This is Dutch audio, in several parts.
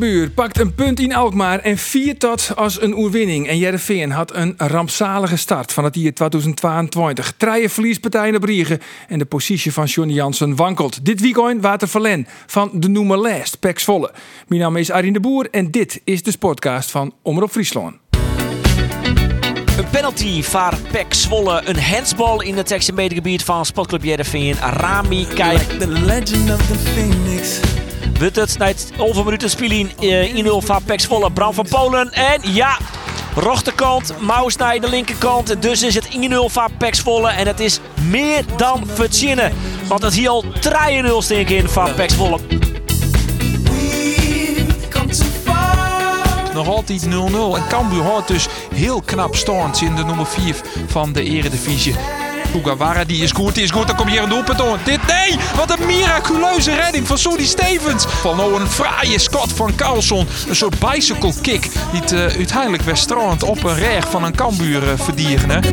Cambuur pakt een punt in Alkmaar en viert dat als een oerwinning. En Jereveen had een rampzalige start van het jaar 2022. Treien verliespartijen op Riegen en de positie van Johnny Jansen wankelt. Dit weekend Water Verlen van de noemer Last, Pek Zwolle. Mijn naam is Arjen de Boer en dit is de sportcast van Omroep Friesland. Een penalty voor Pek Zwolle. Een handsbal in het gebied van Sportclub Jereveen. Rami Kijk. the legend of the phoenix. Na het over minuten spelen in 0 van Pek Zwolle. Bram van Polen. En ja, rechterkant. Maus naar de linkerkant. Dus is het 1-0 van Pek Zwolle. En het is meer dan verzinnen. Want het hier al 3-0 stinken in van Pek Zwolle. Nog altijd 0-0. En Cambuur houdt dus heel knap stand in de nummer 4 van de Eredivisie. Sugawara die is goed, die is goed. Dan komt hier een doelpunt aan. Dit, nee, wat een miraculeuze redding van Sonny Stevens. Van nou een fraaie scot van Carlson. Een soort bicycle kick die het eh, uiteindelijk weer strand op een reg van een Cambuur uh, verdieren.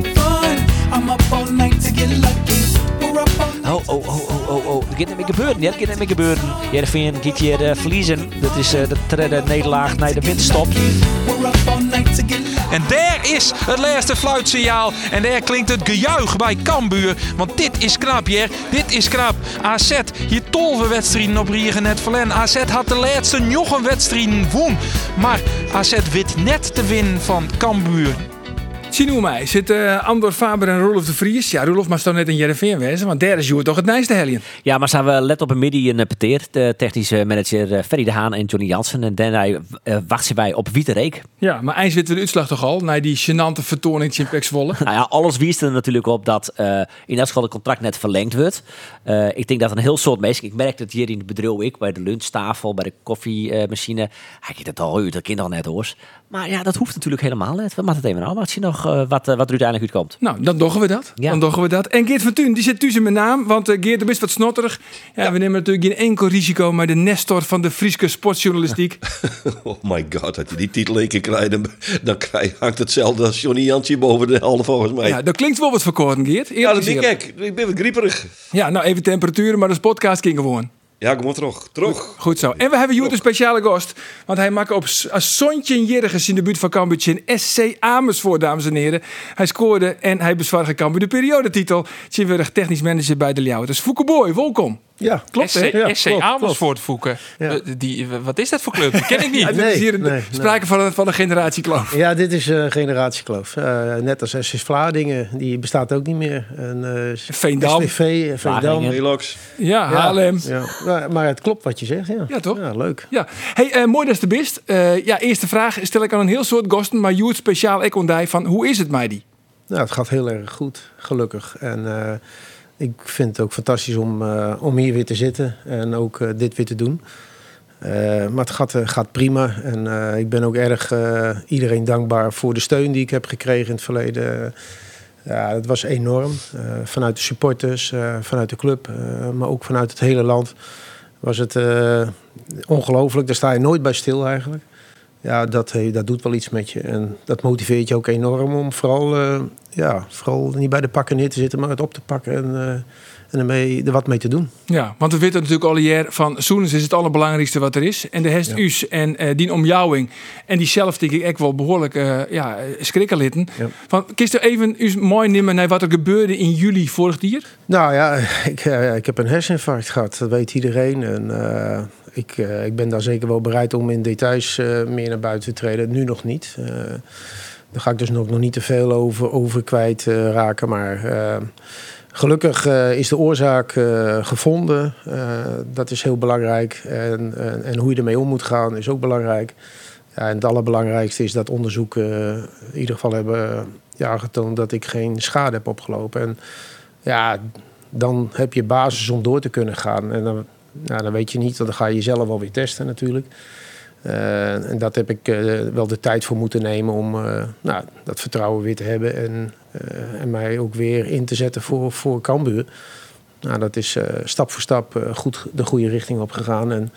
Oh, oh, oh, oh, oh, oh. Dat gaat niet meer gebeuren. Ja, dat gaat niet meer gebeuren. Jereveen gaat hier eh, verliezen. Dat is eh, de derde nederlaag naar de winterstop. En daar is het laatste fluitsignaal. En daar klinkt het gejuich bij Cambuur. Want dit is knap, Jer. Dit is knap. AZ, hier tolve wedstrijden op Riegen net verlen. AZ had de laatste nog een wedstrijd woen. Maar AZ wit net te winnen van Cambuur. Zien mij zit eh, Andor Faber en Rolf de Vries. Ja, Rolf maar toch net in Jereveen wezen, want daar is Joer toch het nijste helien. Ja, maar staan we let op een midden in Peteer, de technische manager eh, Ferry de Haan en Johnny Jansen. En daarna eh, wachten wij op Wiete Reek. Ja, maar eind we de uitslag toch al, na die gênante vertoning in Pek Zwolle. Nou ja, alles wiest er natuurlijk op dat eh, in elk geval het contract net verlengd wordt. Eh, ik denk dat een heel soort mensen, ik merk het hier in het bedrijf, ik bij de lunchtafel, bij de koffiemachine. Hij gaat het al uit, dat kind al net hoor. Maar ja, dat hoeft natuurlijk helemaal net. We moeten het even aan. Wat zie nog eh, wat, eh, wat er uiteindelijk uitkomt. Nou, dan doggen we dat. Ja. Dan doggen we dat. En Geert van Thun, die zit tussen mijn naam. Want eh, Geert, er is wat snotterig. Ja, we nemen natuurlijk geen enkel risico. Maar de nestor van de Friese sportjournalistiek. Oh my god, als je die titel één keer krijgt, dan, dan krijg, hangt hetzelfde als Johnny Jantje boven de helft volgens mij. Ja, Ja, dat klinkt wel wat verkoren, Geert. Eerlijk dat denk ik. Ik ben wat grieperig. Ja, nou even temperaturen, maar de podcast ging gewoon. Ja, kom maar terug. Terug. Goed zo. En we hebben Joert een speciale gast. Want hij maakt op s- als Sontje Jergens in de buurt van Cambuur in SC Amersfoort, dames en heren. Hij scoorde en hij bezwargde Cambuur de periodetitel. Tjinwurg technisch manager bij de Ljouw. Dus Fouke Boy, welkom. Ja, Klopt, hè? Ja, SC klopt. Amersfoort voeken. Ja. Die, wat is dat voor club? Die ken ik niet. Ja, dit is hier een, nee, sprake van een, van een generatiekloof. Ja, dit is een generatiekloof. Eh, net als SS Vlaardingen, die bestaat ook niet meer. En, eh, Veendam. Eh, Veendam. Relax. Ja, Haarlem. Ja, maar, maar het klopt wat je zegt, ja. Ja, toch? Ja, leuk. Ja, hey, mooi dat is de best. Eh, ja, eerste vraag stel ik aan een heel soort gasten, maar Joert speciaal ik ondij van hoe is het mij die? Nou, het gaat heel erg goed, gelukkig. En eh, ik vind het ook fantastisch om, eh, om hier weer te zitten en ook eh, dit weer te doen. Eh, maar het gaat, gaat prima. En ik ben ook erg iedereen dankbaar voor de steun die ik heb gekregen in het verleden. Ja, dat was enorm. Vanuit de supporters, vanuit de club, maar ook vanuit het hele land was het ongelooflijk. Daar sta je nooit bij stil eigenlijk. Ja, dat, eh, dat doet wel iets met je. En dat motiveert je ook enorm om vooral, eh, ja, vooral niet bij de pakken neer te zitten, maar het op te pakken en, eh, en ermee, er wat mee te doen. Ja, want we weten natuurlijk al jaar van Soenens is het allerbelangrijkste wat er is. En de hest Ja. us en eh die omjouwing. En die zelf denk ik ook wel behoorlijk eh ja, schrikkelitten. Ja. Van, kist er even us mooi nemen naar wat er gebeurde in juli vorig jaar? Nou ja, ik, ik heb een herseninfarct gehad, dat weet iedereen. En ik, eh, ik ben daar zeker wel bereid om in details eh, meer naar buiten te treden. Nu nog niet. Eh, daar ga ik dus nog, nog niet te veel over, over kwijt raken. Maar gelukkig is de oorzaak gevonden. Dat is heel belangrijk. En, en, hoe je ermee om moet gaan is ook belangrijk. Ja, en het allerbelangrijkste is dat onderzoeken in ieder geval hebben eh, ja, aangetoond dat ik geen schade heb opgelopen. En ja, dan heb je basis om door te kunnen gaan. En dan, nou, dan weet je niet, dan ga je jezelf wel weer testen natuurlijk. Eh, en dat heb ik eh, wel de tijd voor moeten nemen om eh, nou, dat vertrouwen weer te hebben. En, en mij ook weer in te zetten voor, voor Cambuur. Nou, dat is stap voor stap goed de goede richting op gegaan. En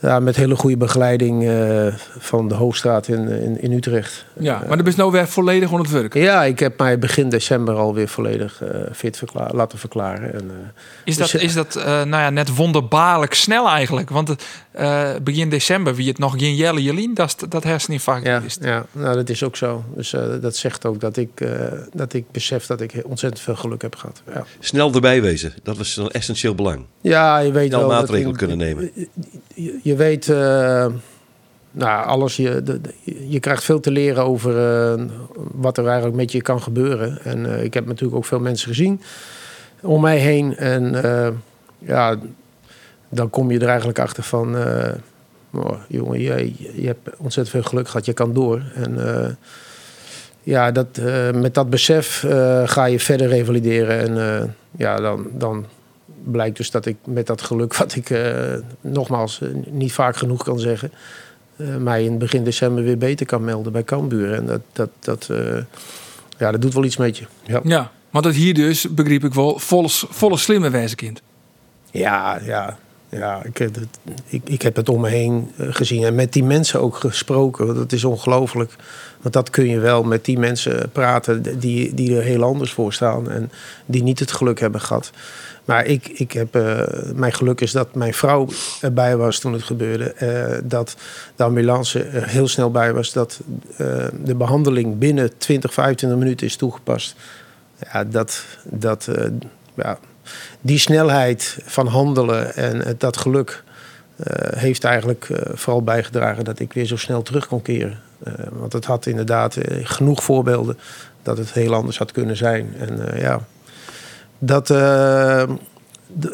ja, met hele goede begeleiding eh, van de Hoofdstraat in, in, in Utrecht. Ja, maar dan is nou weer volledig onder het werk. Ja, ik heb mij begin december alweer volledig eh, fit verkla- laten verklaren. En, eh, Is dat, Dus, is dat eh, nou ja, net wonderbaarlijk snel eigenlijk? Want het, eh, begin december, wie het nog geen jelle jelien, dat, is- dat herseninfarct ja, is. ja, nou, dat is ook zo. Dus eh, dat zegt ook dat ik, eh, dat ik besef dat ik ontzettend veel geluk heb gehad. Ja, Snel erbij wezen, dat was een essentieel belang. ja je weet Snel wel. dat maatregelen kunnen nemen. Je, je weet, eh, nou, alles, je, je krijgt veel te leren over eh, wat er eigenlijk met je kan gebeuren. En eh, ik heb natuurlijk ook veel mensen gezien om mij heen. En ja, dan kom je er eigenlijk achter van, oh, jongen, je, je hebt ontzettend veel geluk gehad, je kan door. En ja, dat, met dat besef ga je verder revalideren. En ja, dan, dan blijkt dus dat ik met dat geluk, wat ik eh, nogmaals eh, niet vaak genoeg kan zeggen, eh, mij in begin december weer beter kan melden bij Cambuur. En dat, dat, dat, ja, dat doet wel iets met je. Ja, Ja, want dat hier dus, begreep ik wel, volle, volle slimme wijzenkind. ja, ja. Ja ik, heb het, ik, heb het om me heen eh, gezien en met die mensen ook gesproken. Dat is ongelooflijk. Want dat kun je wel met die mensen praten die, die er heel anders voor staan en die niet het geluk hebben gehad. Maar ik, ik heb, eh, mijn geluk is dat mijn vrouw erbij was toen het gebeurde. eh, dat de ambulance er heel snel bij was. Dat de behandeling binnen 20, 25 minuten is toegepast. Ja, dat, dat, ja, die snelheid van handelen en dat geluk eh, heeft eigenlijk eh, vooral bijgedragen dat ik weer zo snel terug kon keren. Eh, want het had inderdaad genoeg voorbeelden dat het heel anders had kunnen zijn. En ja, dat,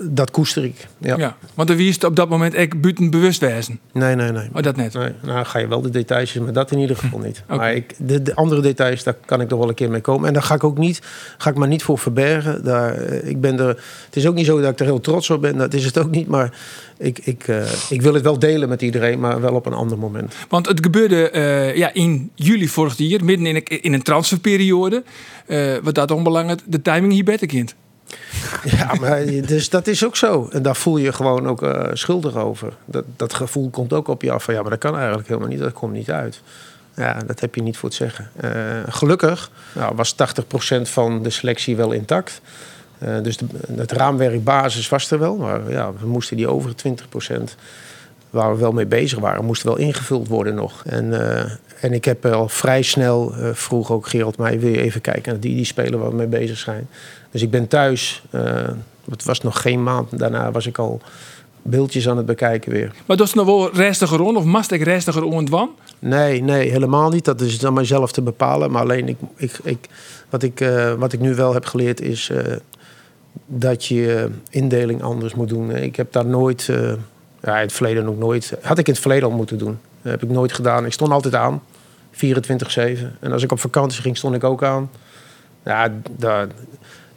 dat koester ik. Ja. Ja. want er wist op dat moment echt buiten bewustwezen. Nee, nee, nee. Oh, dat net. Nee, nou ga je wel de details maar dat in ieder geval niet. Oké. Maar ik, de, de andere details, daar kan ik nog wel een keer mee komen. En daar ga ik ook niet, ga ik maar niet voor verbergen. Daar, eh, ik ben er, het is ook niet zo dat ik er heel trots op ben, dat is het ook niet. Maar ik, ik, eh, ik wil het wel delen met iedereen, maar wel op een ander moment. Want het gebeurde eh, ja, in juli vorig jaar, midden in een, in een transferperiode. Eh, wat dat onbelangrijk, de timing hier beter kind. Ja, maar dus dat is ook zo. En daar voel je gewoon ook eh, schuldig over. Dat, dat gevoel komt ook op je af van ja, maar dat kan eigenlijk helemaal niet. Dat komt niet uit. Ja, dat heb je niet voor het zeggen. Eh, gelukkig nou, was 80% van de selectie wel intact. Eh, dus de, het raamwerk basis was er wel. Maar ja, we moesten die over 20% waar we wel mee bezig waren, moesten wel ingevuld worden nog. En, en ik heb al vrij snel, vroeg ook Gerald mij, wil je even kijken naar die, die spelen waar we mee bezig zijn. Dus ik ben thuis, eh, het was nog geen maand, daarna was ik al beeldjes aan het bekijken weer. Maar dat is nog wel restiger rond of mast ik restiger ontwan? Nee, nee, helemaal niet. Dat is aan mijzelf te bepalen. Maar alleen ik, ik, ik, wat, ik, eh, wat ik nu wel heb geleerd is eh, dat je indeling anders moet doen. Ik heb daar nooit, ja, in het verleden ook nooit, had ik in het verleden al moeten doen. Dat heb ik nooit gedaan. Ik stond altijd aan, 24-7. En als ik op vakantie ging, stond ik ook aan. Ja, daar,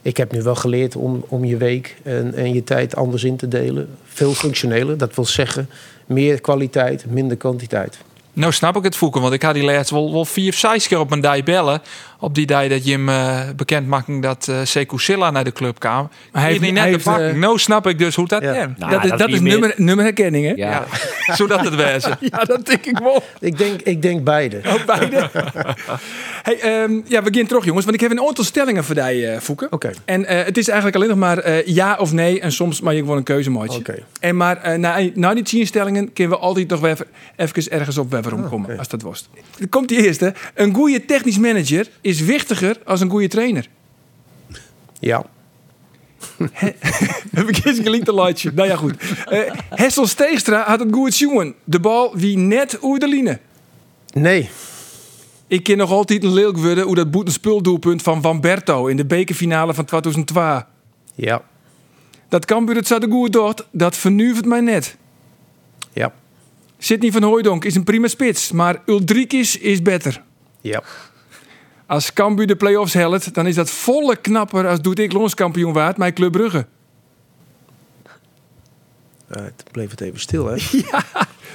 ik heb nu wel geleerd om, om je week en, en je tijd anders in te delen. Veel functioneler, dat wil zeggen meer kwaliteit, minder kwantiteit. Nou snap ik het voeken, want ik had die laatst wel, wel vier zes keer op mijn dij bellen. Op die dag dat je hem bekend maakte dat eh Sekou Silla naar de club kwam. hij Hij heeft- niet net hij de heeft, pakken. eh, nou snap ik dus hoe dat Ja. is. Nou, dat is, dat dat is is niet nummer, nummerherkenning, hè? Ja. Ja, zodat het wezen. Ja, dat denk ik wel. Ik denk, ik denk beide. Ook beide. hey, ehm, ja, we beginnen terug, jongens. Want ik heb een aantal stellingen voor die, eh Voeken. Oké. En eh, het is eigenlijk alleen nog maar eh, ja of nee. En soms mag je gewoon een keuze. Oké. En maar na, na die tien stellingen kunnen we altijd nog even, even ergens op weverom komen. oké. Als dat was. Dan komt die eerste. Een goede technisch manager is wichtiger als een goede trainer. Ja. Heb ik eens gelinkte lightje. Nou ja, goed. Eh Hessel Steegstra had het goed jongen. De bal wie net de line. Nee. Ik ken nog altijd een leuk worden hoe dat boetenspuldoelpunt van Van Berto in de bekerfinale van 2002. Ja. Dat Cambuur het zo de goed doet, dat vernuift mij net. Ja. Sidney van Hooijdonk is een prima spits, maar Ulrikis is beter. Ja. Als Cambuur de play-offs helpt, dan is dat volle knapper als doet ik landskampioen waard met Club Brugge. Het bleef het even stil, hè?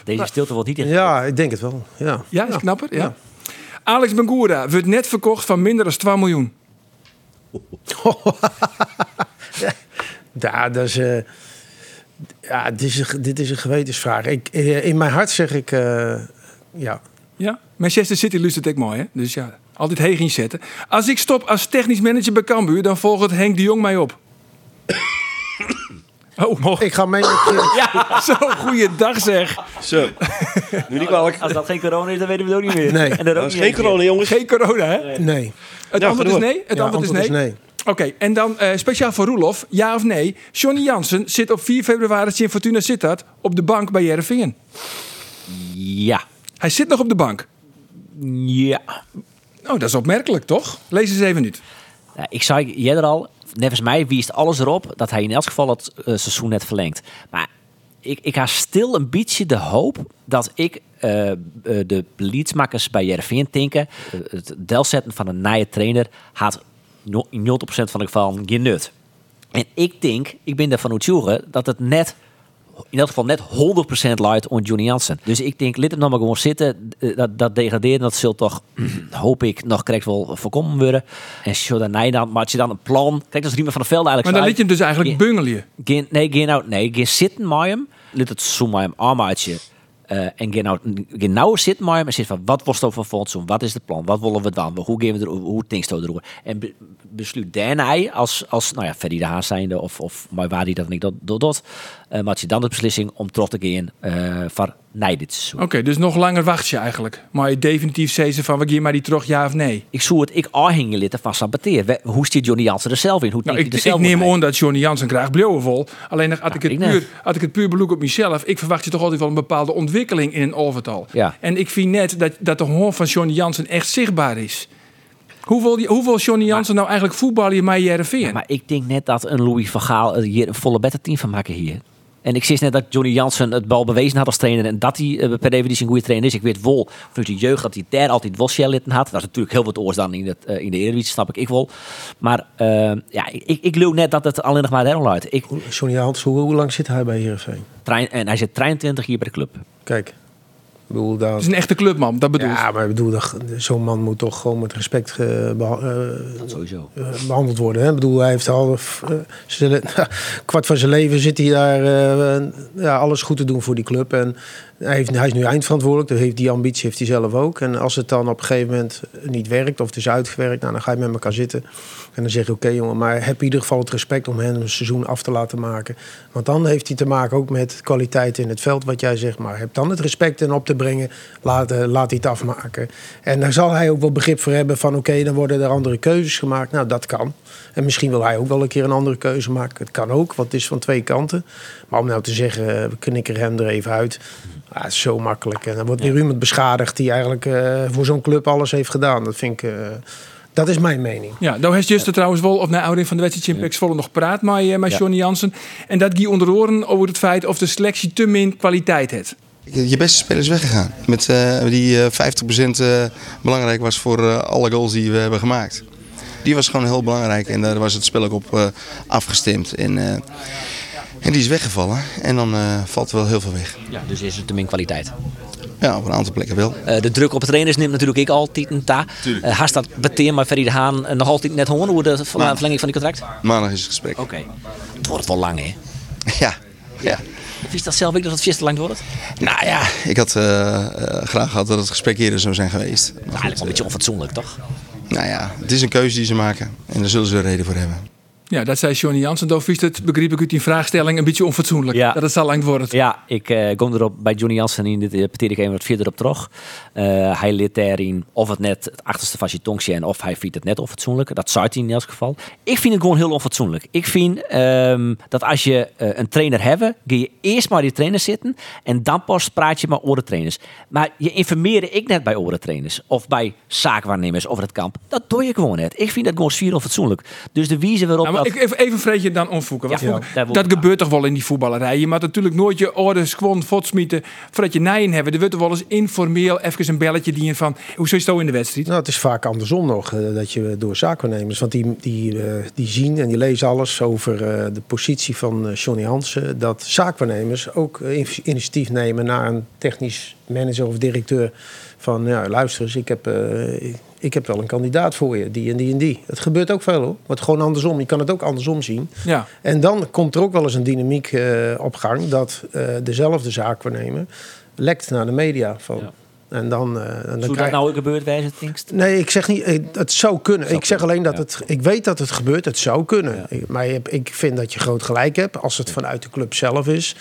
Deze stilte wordt niet in. Ja, ik denk het wel. Ja. Ja, is knapper? Ja. Ja. Alex Bangura wordt net verkocht van minder dan 2 miljoen. Ja, dat is, eh, ja dit, is een, dit is een gewetensvraag. Ik, eh, in mijn hart zeg ik, eh, ja. Ja, Manchester City luistert ik mooi, hè? Dus ja, altijd heen ging zetten. Als ik stop als technisch manager bij Cambuur, dan volgt Henk de Jong mij op. Oh, mocht. Ik ga mee met je. Zo, goeiedag zeg. Zo, nu niet kwalijk. Als dat geen corona is, dan weten we het ook niet meer. Nee. En dat ook Dat is niet geen corona, jongens. Geen corona, hè? Nee. Het Ja, antwoord is nee. Het Ja, antwoord, is nee. Oké, en dan eh, speciaal voor Roelof, ja of nee? Johnny Jansen zit op 4 februari in Fortuna Sittard op de bank bij Jereveen. Ja. Hij zit nog op de bank. Ja. Oh, dat is opmerkelijk, toch? Lees eens even. Ja, ik zei jij al, nevens mij wiest alles erop dat hij in elk geval het eh, seizoen net verlengt. Maar ik, ik had stil een beetje de hoop dat ik eh, eh, de leadsmakers bij Jervin denken. het delzetten van een nieuwe trainer had in 90% van de gevallen geen nut. En ik denk, ik ben ervan overtuigd dat het net in elk geval net 100% luidt on Johnny Jansen. Dus ik denk, laat hem nou maar gewoon zitten. Eh, Dat, dat degraderen, dat zult toch, hoop ik, nog krijgt wel voorkomen worden. En zo dan, nee, dan maak je dan een plan. Kijk, dat is Riemen van der Velde Maar eigenlijk dan liet je hem dus eigenlijk bungelen. Geen, nee, geen nou, nee, geen zitten met hem. Laat het zo met hem Eh, en nou zitten met hem en zit van wat was het van seizoen? Wat is het plan? Wat willen we dan? Hoe gaan we er, hoe denkt we? En be- besluit daarna als, als nou ja, Ferdy de Haan zijnde of, of maar waar die dat niet dat dat, dat uh, maak je dan de beslissing om terug te gaan eh voor nee dit seizoen. Oké, dus nog langer wacht je eigenlijk. Maar je definitief zei ze van, we gaan maar die terug, ja of nee? Ik zou het ik aanhingen litten van saboteer. We- Hoe stiet Johnny Jansen er zelf in? Hoe Nou, ik, er ik zelf neem bij? aan dat Johnny Jansen krijgt vol. Alleen had, ik het ik puur, had ik het puur beloek op mezelf, ik verwacht je toch altijd wel een bepaalde ontwikkeling in een overtal. Ja. En ik vind net dat, dat de hoorn van Johnny Jansen echt zichtbaar is. Hoeveel, hoeveel Johnny Jansen nou eigenlijk voetballen je mij Jereveen? Ja, maar ik denk net dat een Louis van Gaal er hier een volle better team van maken hier. En ik zie net dat Johnny Jansen het bal bewezen had als trainer. En dat hij eh, per definitie een goede trainer is. Ik weet wel vanuit de jeugd dat hij daar altijd wel had. Dat is natuurlijk heel wat oors dan in, het, eh, in de Eredivisie, snap ik ik wel. Maar eh, ja, ik, ik, geloof net dat het alleen nog maar daarom luidt. Ik, Johnny hoe, hoe lang zit hij bij Heerenveen? trein, en hij zit 23 hier bij de club. Kijk, ik bedoel, daar... Het is een echte clubman, dat bedoel ik. Ja, maar ik bedoel, dat- zo'n man moet toch gewoon met respect beha- eh, sowieso. eh, behandeld worden. Hè? Ik bedoel, hij heeft al eh, zijn- kwart van zijn leven zit hij daar eh, ja, alles goed te doen voor die club. En hij, is nu eindverantwoordelijk, dat heeft, die ambitie heeft hij zelf ook. En als het dan op een gegeven moment niet werkt of het is uitgewerkt, nou, dan ga je met elkaar zitten. En dan zeg je, oké jongen, maar heb in ieder geval het respect om hem een seizoen af te laten maken. Want dan heeft hij te maken ook met kwaliteit in het veld, wat jij zegt. Maar heb dan het respect en op te brengen, laat, eh, laat hij het afmaken. En daar zal hij ook wel begrip voor hebben van, oké, dan worden er andere keuzes gemaakt. Nou, dat kan. En misschien wil hij ook wel een keer een andere keuze maken. Het kan ook, want het is van twee kanten. Maar om nou te zeggen, eh, we knikken hem er even uit. Ah, het is zo makkelijk. En dan wordt weer iemand beschadigd die eigenlijk eh, voor zo'n club alles heeft gedaan. Dat vind ik... eh, dat is mijn mening. Ja, nou heeft Juste trouwens wel, of na oudering van de wedstrijd Chimpax volle nog praat met, eh, met Ja. Johnny Jansen. En dat ging onder oren over het feit of de selectie te min kwaliteit heeft. Je beste speler is weggegaan. Met, eh, die eh 50% eh, belangrijk was voor alle goals die we hebben gemaakt. Die was gewoon heel belangrijk en daar was het spel ook op eh, afgestemd. En, eh, en die is weggevallen en dan eh, valt er wel heel veel weg. Ja, dus is het te min kwaliteit. Ja, op een aantal plekken wel. Eh, de druk op de trainers neemt natuurlijk ik altijd een ta. Uh, Haast dat beteer maar Ferry de Haan nog altijd net horen hoe de ver- verlenging van die contract? Maandag is het gesprek. Oké. Het wordt wel lang hè? Ja, ja. Vies dat zelf ook dat het vies te lang wordt? Nou ja, ik had graag gehad dat het gesprek eerder zou zijn geweest. Maar Eigenlijk wel een beetje onfatsoenlijk toch? Nou ja, het is een keuze die ze maken en daar zullen ze een reden voor hebben. Ja, dat zei Johnny Jansen. Dan vies het, begreep ik uit die vraagstelling, een beetje onfatsoenlijk. Ja. Dat het zo lang wordt. Ja, ik eh, kom erop bij Johnny Jansen in dit peteer ik even wat verder op terug. Eh, hij leert daarin of het net het achterste van zijn tong zijn of hij vindt het net onfatsoenlijk. Dat zou hij in elk geval. Ik vind het gewoon heel onfatsoenlijk. Ik vind ehm, dat als je eh, een trainer hebt, ga je eerst maar die trainer zitten en dan pas praat je met andere trainers. Maar je informeerde ik net bij andere trainers of bij zaakwaarnemers over het kamp. Dat doe je gewoon net. Ik vind dat gewoon svier onfatsoenlijk. Dus de wijze waarop dat... ik, even, even vreetje dan omvoeken. Want Ja, voeken- daar wil dat gebeurt toch wel in die voetballerij. Je moet natuurlijk nooit je orders gewoon votsmieten voordat je nijen hebben. Er wordt er wel eens informeel even een belletje dienen van hoe zo is het in de wedstrijd. Nou, het is vaak andersom nog, eh, dat je door zaakwaarnemers, want die, die, eh, die zien en die lezen alles over eh, de positie van eh, Johnny Hansen, dat zaakwaarnemers ook in- initiatief nemen naar een technisch manager of directeur van, ja, luister eens, ik heb, eh, ik- heb wel een kandidaat voor je, die en die en die. Het gebeurt ook veel hoor. Wordt gewoon andersom. Je kan het ook andersom zien. Ja. En dan komt er ook wel eens een dynamiek eh, op gang dat eh, dezelfde zaakwaarnemer lekt naar de media. Van, Ja. En dan, eh, en dan Zou dat nou ook gebeurd wijze, Tinkst? Nee, ik zeg niet, het zou kunnen. Zou ik zeg alleen dat ja. het, ik weet dat het gebeurt, het zou kunnen. Ja. Ik- maar ik vind dat je groot gelijk hebt als het vanuit de club zelf is.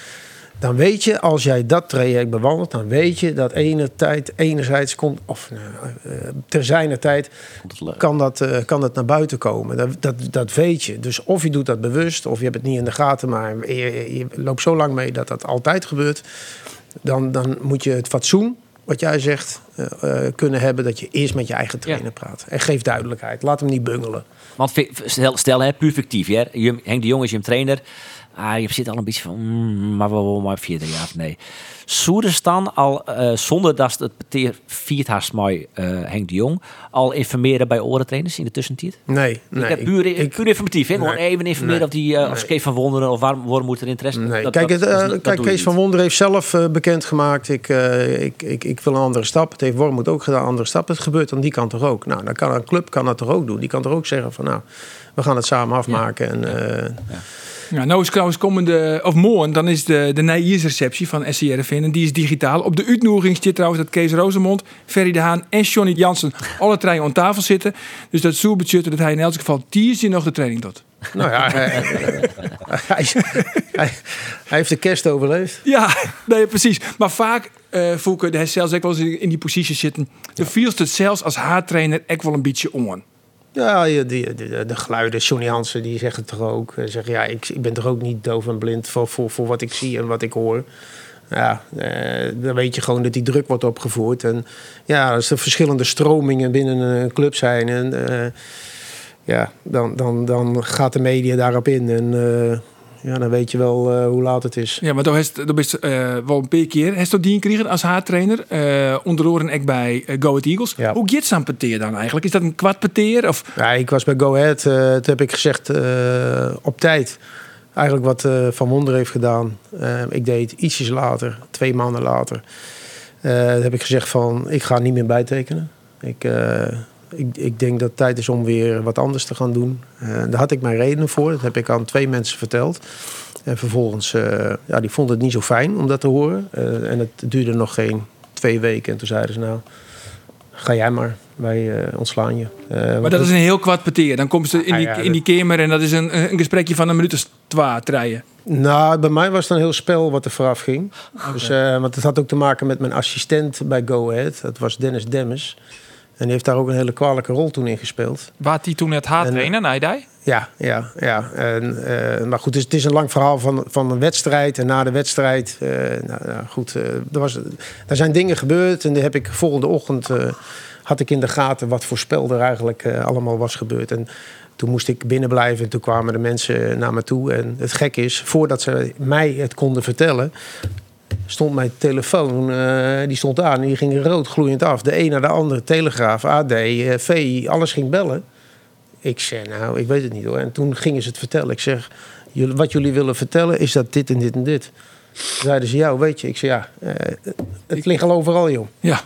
Dan weet je, als jij dat traject bewandelt, dan weet je dat ene tijd, enerzijds komt, of eh, ter zijner tijd, kan dat, eh, kan dat naar buiten komen. Dat, dat, dat weet je. Dus of je doet dat bewust, of je hebt het niet in de gaten, maar je, loopt zo lang mee dat dat altijd gebeurt. Dan, dan moet je het fatsoen, wat jij zegt, kunnen hebben dat je eerst met je eigen trainer praat. En geef duidelijkheid. Laat hem niet bungelen. Want stel, stel hè, puur fictief, hè. Je, Henk de Jong is je trainer. Ah, je zit al een beetje van, mm, maar wel wel maar vierde jaar of nee. Soeders dan al, eh, zonder dat het peteer viert haast mooi eh, Henk de Jong, al informeren bij orentrainers in de tussentijd? Nee, nee. ik heb puur, ik- puur informatief, hè? Gewoon even informeren nee, of die uh, of. Kees van Wonderen of waarom moet er interesse? Nee, Dat- kijk, dat- kijk Kees van niet. Wonder heeft zelf bekendgemaakt... Ik, ik, ik, ik wil een andere stap. Het heeft Wormoed ook gedaan, een andere stap. Het gebeurt aan die kant toch ook. Nou, dan kan een club kan dat toch ook doen. Die kan toch ook zeggen van... nou, we gaan het samen afmaken. En, Ja, nou is trouwens komende, of morgen, dan is de, de Nijiersreceptie van SCRFN. En die is digitaal. Op de uitnodiging zit trouwens dat Kees Rozemond, Ferry de Haan en Johnny Jansen alle treinen aan tafel zitten. Dus dat is zo budget dat hij in elk geval tiers nog de training doet. nou ja, hij, hij, hij- hij heeft de kerst overleefd. Ja, nee, precies. Maar vaak, eh Fouke, hij zelfs ook wel eens in die positie zitten. De viel het zelfs als haartrainer echt wel een beetje on. Ja, die, de, de geluiden, Johnny Hansen, die zeggen het toch ook. Hij zegt, ja, ik, ik ben toch ook niet doof en blind voor, voor, voor wat ik zie en wat ik hoor. Ja, eh, dan weet je gewoon dat die druk wordt opgevoerd. En ja, als er verschillende stromingen binnen een club zijn... En, eh, ja, dan, dan, dan gaat de media daarop in. En eh, ja, dan weet je wel eh, hoe laat het is. Ja, maar toen is toen is eh, wel een paar keer. Hij die gekregen als haartrainer. eh onder andere ook bij Go Ahead Eagles. Ja. Hoe gaat zo'n peteer dan eigenlijk? Is dat een kwart peteer? Of Ja, ik was bij Go Ahead. toen heb ik gezegd op tijd. Eigenlijk wat Van Wonder heeft gedaan. Ik deed het ietsjes later, twee maanden later. Heb ik gezegd van, ik ga niet meer bijtekenen. Ik, ik, ik denk dat het tijd is om weer wat anders te gaan doen. Eh, daar had ik mijn redenen voor. Dat heb ik aan twee mensen verteld. En vervolgens, eh, ja, die vonden het niet zo fijn om dat te horen. Eh, en het duurde nog geen twee weken. En toen zeiden ze, nou, ga jij maar. Wij ontslaan je. Maar dat is een heel kwart peteer. Dan komen ze in Ah, die, ja, in die kamer en dat is een, een gesprekje van een minuut of twee treien. Nou, bij mij was het een heel spel wat er vooraf ging. Dus, want het had ook te maken met mijn assistent bij Go Ahead. Dat was Dennis Demmers. En die heeft daar ook een hele kwalijke rol toen in gespeeld. Waar hij toen het haat En, trainen, nee, die? Ja, ja, ja. En, eh, maar goed, het is, het is een lang verhaal van, van een wedstrijd. En na de wedstrijd, eh, nou, nou, goed, eh, er, was, er zijn dingen gebeurd. En die heb ik volgende ochtend, eh, had ik in de gaten wat voor spel er eigenlijk eh, allemaal was gebeurd. En toen moest ik binnen blijven en toen kwamen de mensen naar me toe. En het gek is, voordat ze mij het konden vertellen, stond mijn telefoon, eh, die stond aan en die ging rood gloeiend af. De een naar de andere, Telegraaf, AD, eh, VI, alles ging bellen. Ik zei, nou, ik weet het niet hoor. En toen gingen ze het vertellen. Ik zeg, wat jullie willen vertellen is dat dit en dit en dit. Zeiden ze, ja, weet je. Ik zei, ja, eh, het ligt al overal, joh. Ja.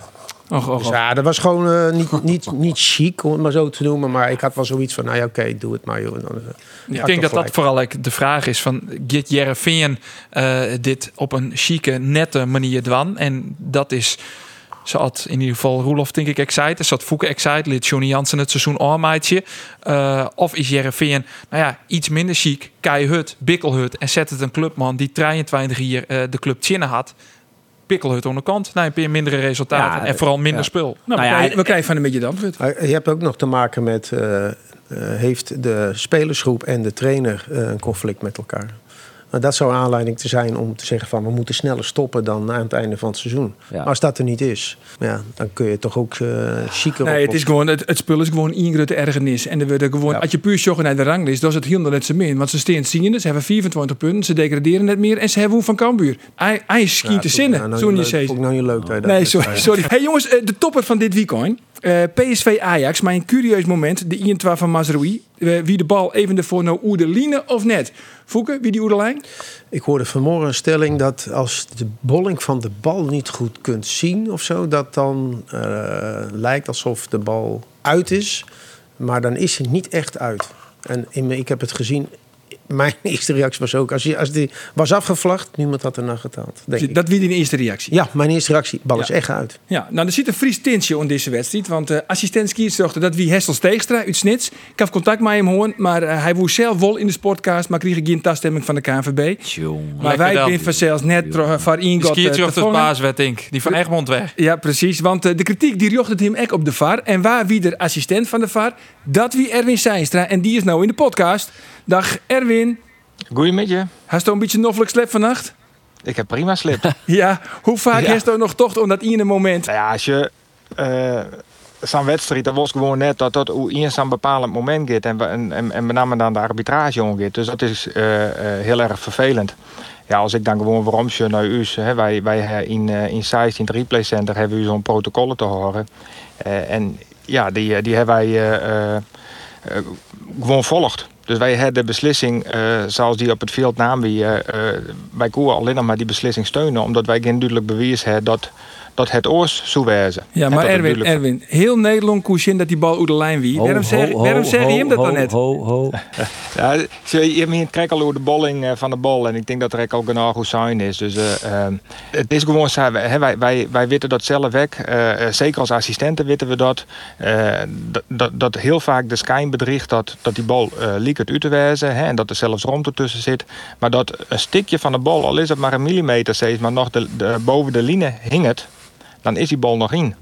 Och, och, Dus ja, dat was gewoon eh, niet, niet, niet chic, om het maar zo te noemen. Maar ik had wel zoiets van, nou ja, oké, doe het maar, joh. Dan, eh, Ik denk dat dat vooral de vraag is van... Git Jereveen eh dit op een chique, nette manier dwan? En dat is... Ze had in ieder geval Roelof, denk ik, excited. Ze had Fouke excited. Liet Johnny Jansen het seizoen aanmaatje. Of is Jereveen, nou ja, iets minder chic. Keihut, Bikkelhut. En zet het een clubman die 23 hier de club Tjinnen had. Bikkelhut aan de kant. Mindere resultaten. Ja, en vooral minder ja. spul. Nou, Nou we, ja, we krijgen van een beetje. Maar Je hebt ook nog te maken met, eh, eh, heeft de spelersgroep en de trainer eh, een conflict met elkaar? Maar dat zou aanleiding te zijn om te zeggen van we moeten sneller stoppen dan aan het einde van het seizoen. Ja. Maar als dat er niet is, ja, dan kun je toch ook uh, chiquer Nee, op- het, is gewoon, het, het spul is gewoon één grote ergernis. En er wordt gewoon, Ja. als je puur joggen naar de ranglijst, dan is het heel net zo min. Want ze staan ziende, ze hebben 24 punten, ze degraderen net meer en ze hebben hoe van Cambuur. Hij, hij is Ja, schiet te zinnen, nou zo niet niet leuk- vond ik nou niet leuk. je dat Nee, sorry. sorry. Hey jongens, eh, de topper van dit weekend. Eh, PSV Ajax, maar een curieus moment. De 1 van Mazraoui. eh, wie de bal even ervoor nou Oederline of net? Voeken, wie die Oederlijn? Ik hoorde vanmorgen een stelling dat als de bolling van de bal niet goed kunt zien of zo, dat dan eh, lijkt alsof de bal uit is, maar dan is hij niet echt uit. En in, ik heb het gezien. Mijn eerste reactie was ook, als, die, als die was afgevlacht, niemand had ernaar getaald. Denk ik. Dat wie die eerste reactie. Ja, mijn eerste reactie, bal is Ja. echt uit. Ja, nou, er zit een Fries tintje in deze wedstrijd. Want uh, assistent skierzochter, dat wie Hessel Steegstra uit Snits. Ik heb contact met hem hoorn, maar eh, hij woe zelf wel in de podcast, maar kreeg geen toestemming van de KNVB. Tjonge. Maar wij zijn vanzelfs net van Die Ingot skiert eh, te op de vangen. baas, werd denk Die van Egmond weg. Ja, precies. Want eh, de kritiek die jocht het hem ook op de VAR. En waar wie de assistent van de VAR? Dat wie Erwin Seinstra. En die is nou in de podcast. Dag Erwin. Je. Hast je een beetje noffelijk slep vannacht? Ik heb prima slip. Ja. Hoe vaak Ja. heeft je nog tocht om dat ene moment? nou ja, als je eh zo'n wedstrijd, dat was gewoon net dat dat in zo'n bepaald moment gaat en, en, en, en met name dan de arbitrage omgaat. Dus dat is eh, eh, heel erg vervelend. Ja, als ik dan gewoon waarom je naar u, hè, wij, wij in, in Zeist, in het replay center, hebben we zo'n protocollen te horen. En ja, die, die hebben wij gewoon volgd. Dus wij hebben de beslissing, eh, zoals die op het veld eh, eh, wij koeren alleen nog maar die beslissing steunen, omdat wij geen duidelijk bewijs hebben dat, dat het oors zou wijzen. Ja, maar Erwin, duidelijk- Erwin. Heel Nederland koest in dat die bal over de lijn wie. Waarom zeg, ho, waarom ho, zeg je hem dat ho, dan net? Ho, ho. Ja, ze- je hebt hier een trek al over de bolling eh, van de bal. En ik denk dat er ook genoeg goed zijn is. Dus eh, ehm, het is gewoon zo. Hè, wij, wij, wij weten dat zelf weg. Eh, zeker als assistenten weten we dat. eh, dat, dat. Dat heel vaak de schijn bedriegt dat, dat die bal eh liek het uit te wijzen. Hè, en dat er zelfs ruimte tussen zit. Maar dat een stikje van de bal, al is het maar een millimeter steeds, maar nog de, de, boven de line hing het. Dan is die bal nog in.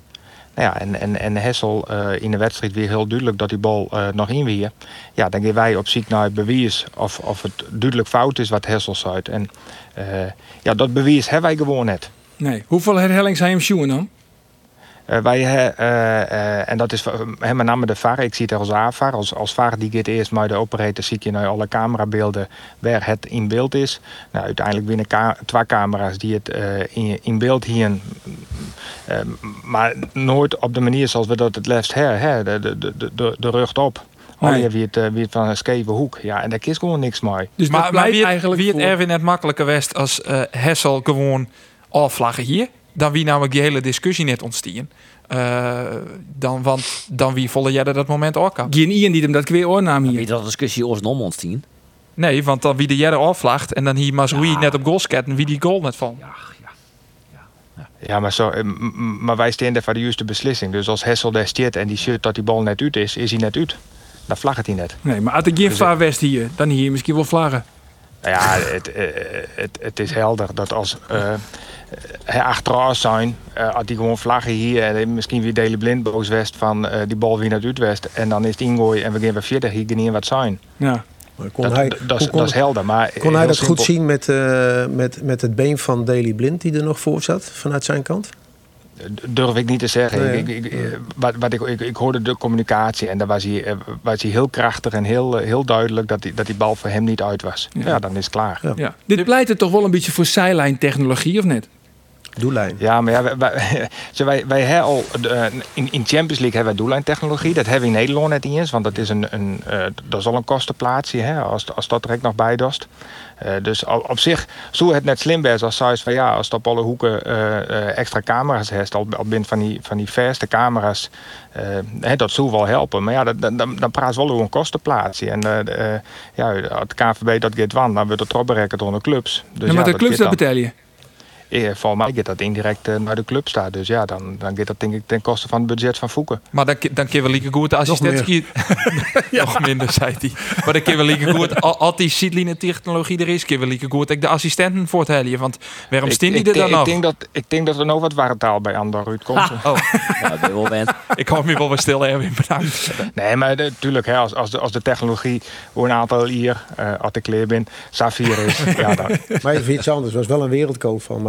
Nou ja, en, en, en Hessel eh, in de wedstrijd weer heel duidelijk dat die bal eh, nog in weer. Ja, dan gaan wij op zoek naar het bewijs of, of het duidelijk fout is wat Hessel zei. En eh, ja, dat bewijs hebben wij gewoon net. Nee. Hoeveel herhellingen zijn hem schoen dan? Eh, wij, eh, eh, en dat is hè, met name de VAR. Ik zie het als AVAR. Als, als VAR die gaat eerst maar de operator zie je naar alle camerabeelden waar het in beeld is. Nou, uiteindelijk binnen ka twee camera's die het eh, in, in beeld hier. Maar nooit op de manier zoals we dat het liefst hebben. hè, De, de, de, de, de rug op. Nee. Alleen wie het, wie het van een scheve hoek. Ja, en daar is gewoon niks mee. Dus dat Maar, maar blijft wie het, eigenlijk wie het voor- Erwin net makkelijker west als eh, Hessel gewoon afvlaggen hier. Dan wie namelijk die hele discussie net ontstien. Eh, dan, want dan wie volle jij dat moment ook kan. Geen Ian die hem dat weer oornaam Weet hier. je dat discussie ooit om ons tien? Nee, want dan wie de jelle afvlaagt en dan hier Mazroui net op goalsketten wie die goal net van. Ja, maar, zo, eh, maar wij staan daar voor de juiste beslissing. Dus als Hessel daar staat en die shirt dat die bal net uit is, is hij net uit. Dan vlaggt hij net. Nee, maar als ik geen Dus- vaar west hier, dan hier misschien wel vlaggen. Nou ja, het, eh, het, het is helder dat als eh hij achteraf zijn, eh had hij gewoon vlaggen hier en misschien weer Deli Blind boos west van eh, die bal weer naar het west en dan is het ingooien en we gaan weer verder, hier gaan niet wat zijn. Ja. Kon Dat, hij, dat, dat, is- kon, dat is helder, maar kon hij dat goed zien met, eh, met, met het been van Daley Blind die er nog voor zat vanuit zijn kant? Durf ik niet te zeggen. Nee, ik, ik, ik, wat, wat ik, ik, ik hoorde de communicatie en daar was hij, eh, was hij heel krachtig en heel, eh, heel duidelijk dat die, dat die bal voor hem niet uit was. Ja, dan is het klaar. Ja. Ja. Dit pleit er toch wel een beetje voor zijlijntechnologie, of net? Doellijn. Ja, maar ja, wij, wij, wij, wij hebben al eh, in, in Champions League hebben wij doellijntechnologie. Dat hebben we in Nederland net niet eens, want dat is een, een eh, dat is al een kostenplaatsje, hè, als, als dat er ook nog bij dost. Eh, dus op, op zich zou het net slim zijn als zij van ja, als het op alle hoeken eh, eh, extra camera's heeft, al, al binnen van die, van die verste camera's, hè, dat zou wel helpen. Maar ja, dat, dan, dan, dan praat wel over een kostenplaatsje. En ja, de KVB dat gaat wan, dan wordt het opberekend door de clubs. Dus Ja, maar ja, de clubs dat betel je. Eh, Volgens mij gaat dat indirect eh, naar de club staat. Dus ja, dan, dan gaat dat denk ik ten koste van het budget van Voeken. Maar dan, dan kun je wel lieke goed de assistent skiën. Nog minder, zei hij. Maar dan kun je wel lieke goed, al- als die seedline technologie er is, kun je wel lieke goed de assistenten voor het. Want waarom staan die er dan nog? ik, denk dat, ik denk dat er nog wat wartaal bij Andor uitkomt. Oh, Ja, wel bent. ik hou me wel wat stil, Erwin, bedankt. Nee, maar natuurlijk, hè, als, als, de, als de technologie voor een aantal hier, eh als ik kleer ben, Safir is. ja, dan, Maar even iets anders. was wel een wereldkoop van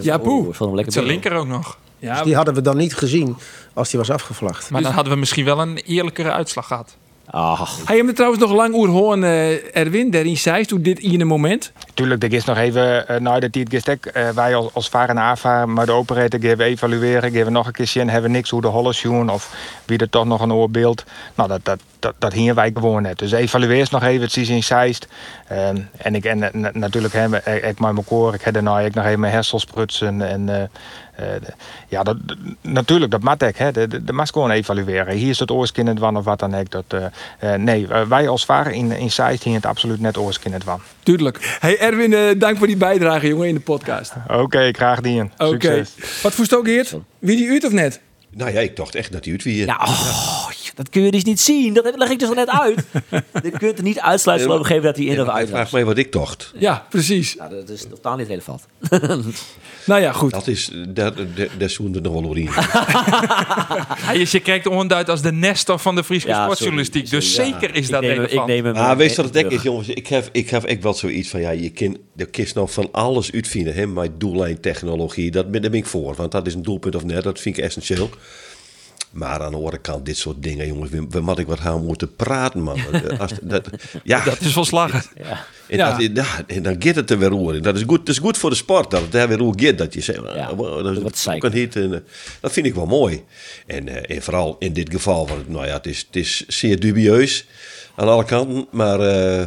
Ja, ik hem lekker Zijn linker ook nog. Ja, Dus die hadden we dan niet gezien als die was afgevlacht. Maar dan hadden we misschien wel een eerlijkere uitslag gehad. Ah, Hij hem er trouwens nog lang oer hoorn, eh, Erwin, daarin zei toen dit in een moment. Tuurlijk, er is nog even uh, na de tijd gestek. Uh, wij als, als varen en aanvaren, maar de operator we evalueren, we nog een keer zien, hebben we niks hoe de hollen zien of wie er toch nog een oorbeeld. Nou, dat, dat, dat, dat hier wij gewoon net. Dus evalueer nog even, het is in Zeist. Uh, en ik en, en, natuurlijk heb ik, ik mijn koor, ik heb daarna ik nog even mijn hersels prutsen en uh, ja, dat, natuurlijk, dat moet ik. Hè. De, de, de mag gewoon evalueren. Hier is het oorskind van of wat dan ook. Dat, uh, nee, wij als varen in, in hier het absoluut net oorskind van. Tuurlijk. Hey Erwin, uh, dank voor die bijdrage, jongen, in de podcast. Oké, okay, graag die. Oké. Okay. Wat voest ook, Geert? Wie die uit of net? Nou ja, ik dacht echt dat hij uit wie. Ja, oh, dat kun je dus niet zien. Dat leg ik dus al net uit. je kunt er niet uitsluiten op een gegeven dat hij in of uit Vraag mij wat ik dacht. Ja, precies. Nou, dat is totaal niet relevant. nou ja, goed. Dat is, dat, dat zoende nog wel ja, Je kijkt onduid als de Nestor van de Friese ja, sportjournalistiek. Dus ja. zeker is dat ik neem, ik neem hem ah, Weet je wat het is, jongens? Ik heb, ik heb echt wel zoiets van, ja, je kind, je kist nog van alles uitvinden. Hè, maar doellijntechnologie, dat ben ik voor. Want dat is een doelpunt of net, dat vind ik essentieel. Maar aan de andere kant, dit soort dingen, jongens, we, we ik wat gaan moeten praten, man. Als, dat, ja. dat is wel slagen. Ja. En, ja. Dat, ja, en dan gaat het er weer over. Dat is goed, dat is goed voor de sport, dat het daar weer hoe gaat. Dat je zegt, ja, wow, dat, is, kan niet, en, dat vind ik wel mooi. En, uh, en vooral in dit geval, want, nou ja, het is, het is zeer dubieus aan alle kanten. Maar uh,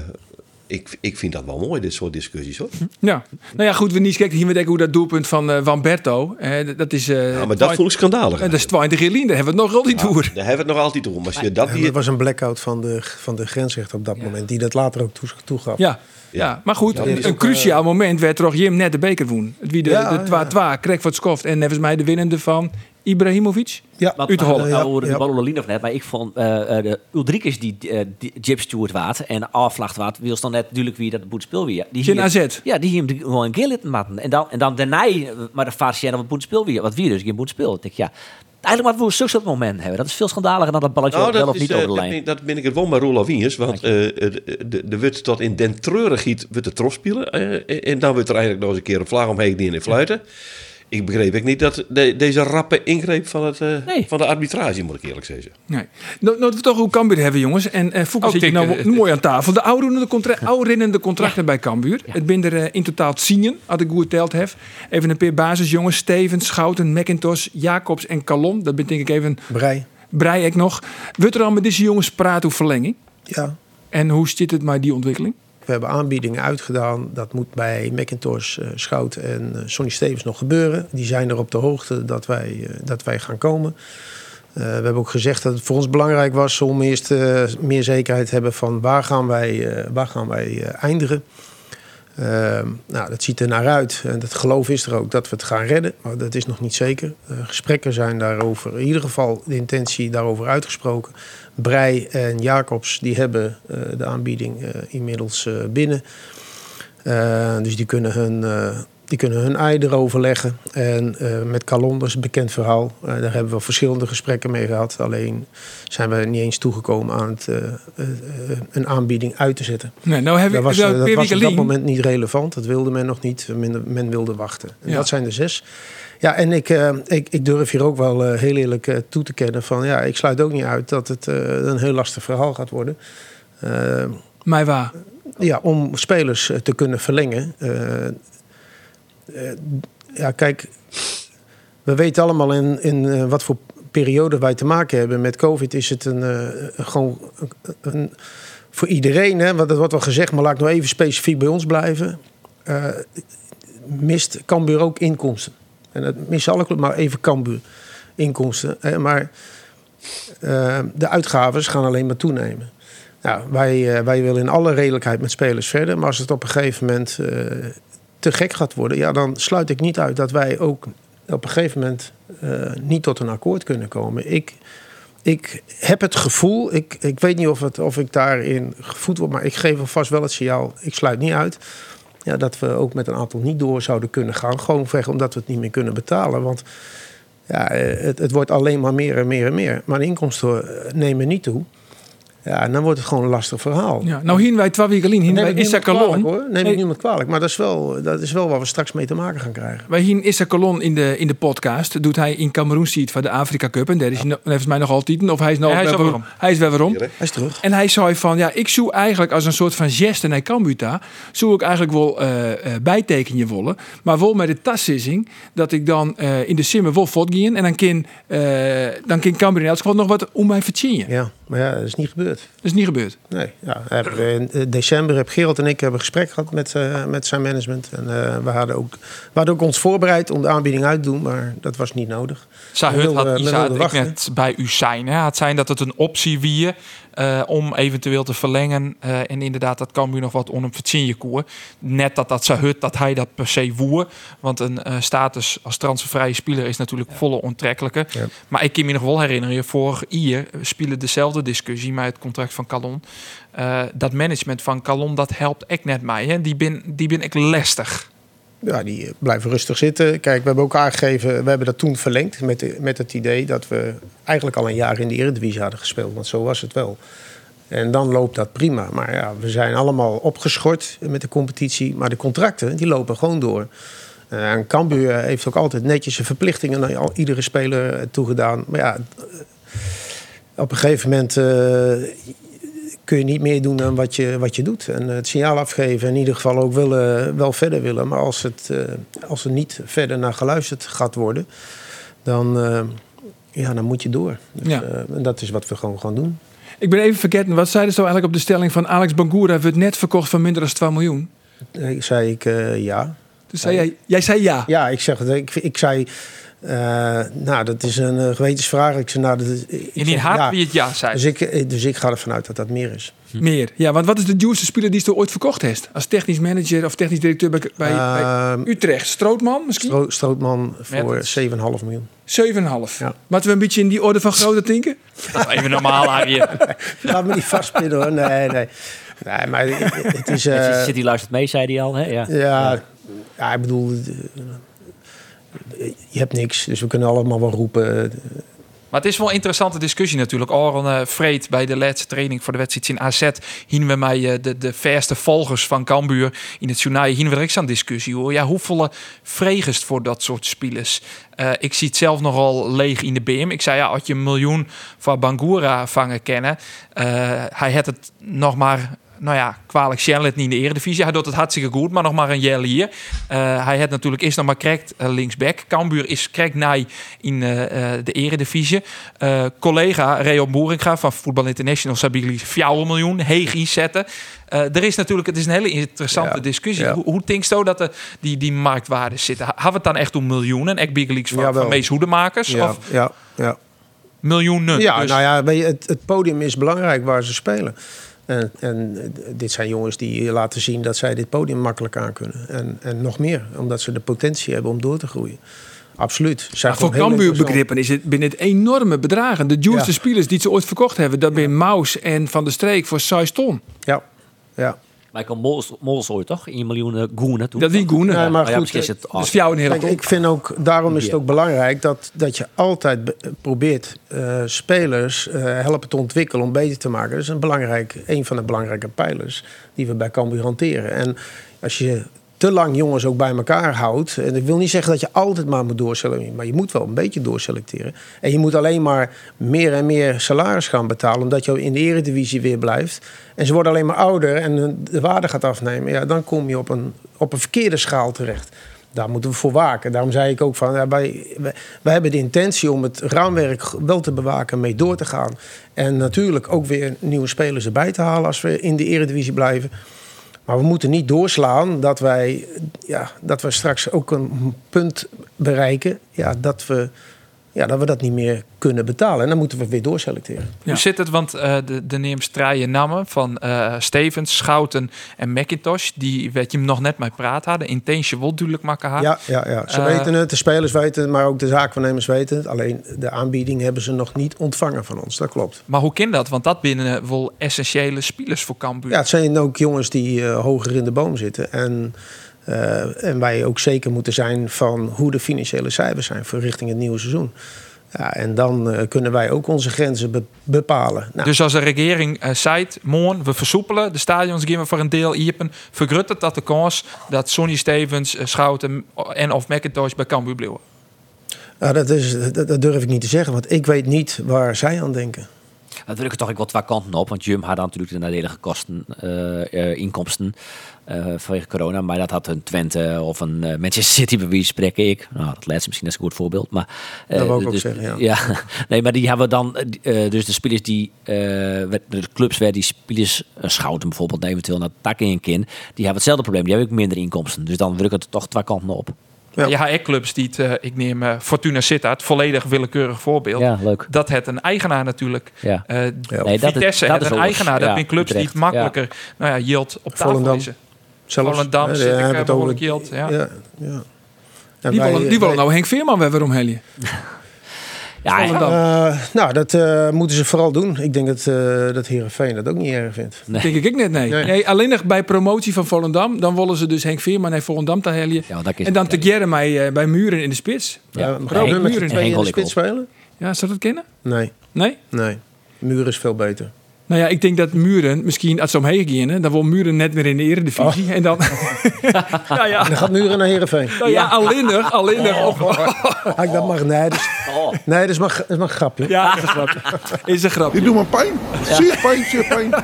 ik, ik vind dat wel mooi, dit soort discussies hoor. Ja, nou ja, goed, we niet kijken hier met hoe dat doelpunt van uh, Wamberto. Uh, dat is. Uh, ja, maar dat voel ik schandalig. dat is 20 jaar Daar hebben we het nog altijd ja, door. Daar hebben we het nog altijd door. Maar je dat ja, was een blackout van de, van de grensrechter op dat moment, die dat later ook toegaf. Ja. Ja, maar goed, een, een cruciaal moment werd toch Jim net de beker woen. Wie de 2-2 ja, kreeg voor het skoft en nevens mij de winnende van Ibrahimovic? Ja, uit de Holland. Nou, ja, ja. of net, maar ik vond uh, de Ulrikes die, uh, die Jip Stewart waard en afvlacht waard, wil dan net natuurlijk wie dat boet speel weer. Die hier, AZ. Ja, die hier gewoon een keer matten. En dan, en dan daarna, maar de fase van het boet speel weer. Wat wie dus geen boet speel. Ik denk, ja, Eigenlijk wat we een soort moment hebben. Dat is veel schandaliger dan dat balletje nou, wel of niet uh, over de lijn. Dat ben ik het wel met Roelof Wiens. Want uh, de, de wordt tot in den treurigiet wordt de trots spelen. Uh, en dan wordt er eigenlijk nog eens een keer een vlag omheen die in fluiten. Ja ik begreep ik niet dat de, deze rappe ingreep van, het, uh, nee. van de arbitrage, moet ik eerlijk zeggen. Nee. Nou, nou we toch hoe Cambuur hebben, jongens. En uh, Foucault zit je nou uh, mooi aan tafel. De oude contra oude contracten ja. bij Cambuur. Ja. Het binnen er in totaal tien, had ik goed teld heb. Even een paar basisjongens. Stevens, Schouten, McIntosh, Jacobs en Kalom. Dat ben denk ik even... Brei. Brei ik nog. Wordt er al met deze jongens praten over verlenging? Ja. En hoe zit het met die ontwikkeling? We hebben aanbiedingen uitgedaan. Dat moet bij Macintosh, uh, Schout en uh, Sonny Stevens nog gebeuren. Die zijn er op de hoogte dat wij, uh, dat wij gaan komen. we hebben ook gezegd dat het voor ons belangrijk was om eerst meer zekerheid te hebben van waar gaan wij, waar gaan wij eindigen. Ehm, nou, dat ziet er naar uit. En het geloof is er ook dat we het gaan redden. Maar dat is nog niet zeker. gesprekken zijn daarover, in ieder geval de intentie daarover uitgesproken. Brei en Jacobs die hebben uh, de aanbieding uh, inmiddels binnen. dus die kunnen hun, die kunnen hun ei erover leggen. En met dat is een bekend verhaal. daar hebben we verschillende gesprekken mee gehad. Alleen zijn we niet eens toegekomen aan het, een aanbieding uit te zetten. Nee, nou heb dat was, dat was op dat moment niet relevant. Dat wilde men nog niet. Men, men wilde wachten. En ja. dat zijn de zes. Ja, en ik, uh, ik, ik durf hier ook wel uh, heel eerlijk uh, toe te kennen van ja, ik sluit ook niet uit dat het een heel lastig verhaal gaat worden. Maar waar? Ja, om spelers te kunnen verlengen. Ja, kijk, we weten allemaal in, in wat voor periode wij te maken hebben. Met COVID is het een, een gewoon een, voor iedereen, hè, want dat wordt wel gezegd, maar laat ik nou even specifiek bij ons blijven. mist Cambuur ook inkomsten. En dat missen alle maar even Cambuur inkomsten. Maar uh, de uitgaven gaan alleen maar toenemen. Nou, wij, uh, wij willen in alle redelijkheid met spelers verder. Maar als het op een gegeven moment uh, te gek gaat worden... Ja, dan sluit ik niet uit dat wij ook op een gegeven moment niet tot een akkoord kunnen komen. Ik, ik heb het gevoel, ik, ik weet niet of, het, of ik daarin gevoed word... maar ik geef alvast wel het signaal, ik sluit niet uit ja, dat we ook met een aantal niet door zouden kunnen gaan. Gewoon weg omdat we het niet meer kunnen betalen. Want ja, het, het wordt alleen maar meer en meer en meer. Maar de inkomsten nemen niet toe. Ja, en dan wordt het gewoon een lastig verhaal. Ja, nou hier wij twee weken Neem ik kwalijk, Kalon. hoor. Neem Nee. ik niemand kwalijk. Maar dat is, wel, dat is wel waar we straks mee te maken gaan krijgen. Wij hier Issa Kalon in de, in de podcast doet hij in Cameroen ziet van de Afrika Cup. En daar is hij volgens mij nog altijd. Of hij is nog Ja, hij is waarom. Hij is weer waarom. Hij is terug. En hij zei van, ja, ik zoek eigenlijk als een soort van geste naar Cambuta, zou ik eigenlijk wel eh eh, bijtekenen willen, maar wel met de tassissing, dat ik dan eh, in de simmer wel gaan en dan kan, eh dan kan Cambuur in elk geval nog wat om mij verzinnen. Ja, maar ja, dat is niet gebeurd. Dat is niet gebeurd. Nee, ja, hebben in eh, december heb Gerald en ik hebben een gesprek gehad met, eh, met zijn management. En eh, we, hadden ook, we hadden ook ons voorbereid om de aanbieding uit te doen, maar dat was niet nodig. Wilde- had Isa ik net bij u zijn. Hè? Het zijn dat het een optie wie eh, om eventueel te verlengen. eh, en inderdaad, dat kan u nog wat on een koer. Net dat dat zou hut dat hij dat per se woer. Want een eh, status als transfervrije speler is natuurlijk volle onttrekkelijke. Ja. Maar ik kan me nog wel herinneren, vorig jaar spelen dezelfde discussie met het contract van Calon. Dat management van Calon, dat helpt ik net mij. Hè? Die ben, die ben ik lastig. Ja, die eh, blijven rustig zitten. Kijk, we hebben ook aangegeven, we hebben dat toen verlengd met, met het idee dat we eigenlijk al een jaar in de Eredivisie hadden gespeeld. Want zo was het wel. En dan loopt dat prima. Maar ja, we zijn allemaal opgeschort met de competitie. Maar de contracten, die lopen gewoon door. Eh, en Cambuur heeft ook altijd netjes zijn verplichtingen al- iedere speler eh, toegedaan. Maar ja, eh, op een gegeven moment eh, kun je niet meer doen dan wat je, wat je doet. En het signaal afgeven en in ieder geval ook willen, wel verder willen. Maar als, het, eh, als er niet verder naar geluisterd gaat worden, dan, eh, ja, dan moet je door. Dus, Ja. eh, en dat is wat we gewoon gaan doen. Ik ben even vergeten, wat zeiden ze nou eigenlijk op de stelling van Alex Bangura wordt net verkocht van minder dan 2 miljoen? Eh, zei ik eh, ja. Dus zei jij, jij zei ja. Ja, ik zeg het. Ik, ik zei, eh, nou, dat is een eh, gewetensvraag. Ik zei, nou, dat is, ik In die ja. wie het ja zei. Dus ik, eh, dus ik ga ervan uit dat dat meer is. Meer. Ja, want wat is de duurste speler die je ooit verkocht heeft? Als technisch manager of technisch directeur bij, bij, bij Ehm, Utrecht. Strootman misschien? Stro- Strootman voor Mertens. 7,5 miljoen. 7,5. Ja. Laten we een beetje in die orde van grootte denken? Even normaal, Arie. Laat me niet vastpinnen hoor. Nee, nee. Nee, maar het is... eh, Zit, zit die luistert mee, zei hij al. Hè? Ja. ja, ja, ik bedoel... Je hebt niks, dus we kunnen allemaal wel roepen. Maar het is wel een interessante discussie natuurlijk. Aron eh Vreed bij de laatste training voor de wedstrijd in AZ... hien we mij eh, de, de verste volgers van Cambuur in het journaal... hien we er aan discussie hoor. Ja, hoeveel vregest voor dat soort spelers? Eh, ik zie het zelf nogal leeg in de BM. Ik zei ja, als je een miljoen van Bangura vangen kennen... hij had het nog maar... Nou ja, kwalijk Charlotte niet in de Eredivisie. Hij doet het hartstikke goed, maar nog maar een jaar hier. Eh, hij had natuurlijk eerst nog maar correct eh, linksback. Cambuur is correct naai in eh, de Eredivisie. Collega Reo Boeringa van Voetbal International Sabili 4 miljoen heeg inzetten. Er is natuurlijk, het is een hele interessante Ja, discussie. ja. Hoe, hoe denkst je dat de, die, die marktwaarden zitten? Hebben we het dan echt om miljoenen? En Big Leagues van, van Mees Hoedemakers? ja, Of ja, ja. miljoenen? ja Dus- nou ja, het podium is belangrijk waar ze spelen. En, en dit zijn jongens die laten zien dat zij dit podium makkelijk aan kunnen. En, en nog meer, omdat ze de potentie hebben om door te groeien. Absoluut. Maar voor gewoon heel Cambuur interessant. begrippen is het binnen het enorme bedragen. De duurste Ja. spelers die ze ooit verkocht hebben, dat zijn Maus en Van der Streek voor 6 ton. Ja, ja. Michael Mols, Mols ooit toch? 1 miljoen goenen toen. Dat die Goenen. Nee, maar goed, misschien is het... Dus voor jou een hele Kijk, top. ik vind ook, daarom is het ook belangrijk dat, dat je altijd be- probeert eh, spelers eh, helpen te ontwikkelen om beter te maken. Dat is een, belangrijk, een van de belangrijke pijlers die we bij Cambuur hanteren. En als je te lang jongens ook bij elkaar houdt. En ik wil niet zeggen dat je altijd maar moet doorselecteren. Maar je moet wel een beetje doorselecteren. En je moet alleen maar meer en meer salaris gaan betalen. Omdat je in de eredivisie weer blijft. En ze worden alleen maar ouder en de waarde gaat afnemen. Ja, dan kom je op een, op een verkeerde schaal terecht. Daar moeten we voor waken. Daarom zei ik ook van, ja, wij, wij hebben de intentie om het raamwerk wel te bewaken, mee door te gaan. En natuurlijk ook weer nieuwe spelers erbij te halen als we in de eredivisie blijven. Maar we moeten niet doorslaan dat wij, ja, dat we straks ook een punt bereiken. Ja, dat, we, ja, dat we dat niet meer kunnen betalen. En dan moeten we weer doorselecteren. Ja. Hoe zit het? Want eh, de, de draaien namen van eh, Stevens, Schouten en McIntosh. Die werd je hem nog net mee praten hadden. Intentie wel duidelijk maken. Ja, ja, ja. ze Eh, weten het, de spelers weten het, maar ook de zaakwaarnemers weten het. Alleen de aanbieding hebben ze nog niet ontvangen van ons, dat klopt. Maar hoe kan dat? Want dat binnen wel essentiële spelers voor Cambuur. Ja, het zijn ook jongens die eh, hoger in de boom zitten. En, eh, en wij ook zeker moeten zijn van hoe de financiële cijfers zijn voor richting het nieuwe seizoen. Ja, en dan eh, kunnen wij ook onze grenzen be- bepalen. Nou, Dus als de regering eh zei, morgen, we versoepelen, de stadions gaan we voor een deel iepen, vergrut het dat de kans dat Sonny Stevens, eh, Schouten en of McIntosh bij Cambuur blijven? nou, dat, is, dat, dat durf ik niet te zeggen, want ik weet niet waar zij aan denken. Dat drukken toch ik wel twee kanten op. Want Jum had natuurlijk de nadelige kosten, eh, eh, inkomsten eh, vanwege corona. Maar dat had een Twente of een Manchester City bij wie spreek ik. Nou, dat laatste misschien is een goed voorbeeld. Maar, Dat wou ik ook dus- zeggen, ja. nee, maar die hebben dan, dus de spelers die, de clubs waar die spelers, Schouten bijvoorbeeld, eventueel naar takken in kin, die hebben hetzelfde probleem. Die hebben ook minder inkomsten. Dus dan drukken het toch twee kanten op. Ja. Ja, ja clubs die het, eh, ik neem eh, Fortuna Sittard, volledig willekeurig voorbeeld. Ja, leuk. Dat het een eigenaar natuurlijk. Ja. Eh Nee, dat is- Vitesse dat het is een eigenaar. Dat Ja, zijn clubs die het makkelijker nou ja, yield op tafel Volendam. lezen. Zelfs, Volendam hè, zit ik, eh, behoorlijk yield, ja. ja, ja. Die wij- willen, die willen wij- nou Henk Veerman weer omheljen. Ja. Eh, nou, dat eh, moeten ze vooral doen. Ik denk dat, uh, dat Heerenveen dat ook niet erg vindt. Nee. Denk ik net nee. Nee. nee. alleen nog bij promotie van Volendam. Dan willen ze dus Henk Veerman naar Volendam te heljen. Ja, dat is en dan te mij bij Muren in de spits. Ja. Ja, Muren. in de spits spelen? Ja, zou dat kennen? Nee, Nee? nee. Muur is veel beter. Nou ja, ik denk dat Muren, misschien als ze omheen gaan, dan wil Muren net weer in de eredivisie. Oh. En dan... nou ja, Dan gaat Muren naar Heerenveen. nou ja, alleen nog, alleen nog op... Ah, dat mag, nee, dat is, Oh. nee, dat is maar, dat is maar een grapje. Ja, is een grapje. Is een grapje. Die doet me pijn. Zeer pijn, zeer pijn.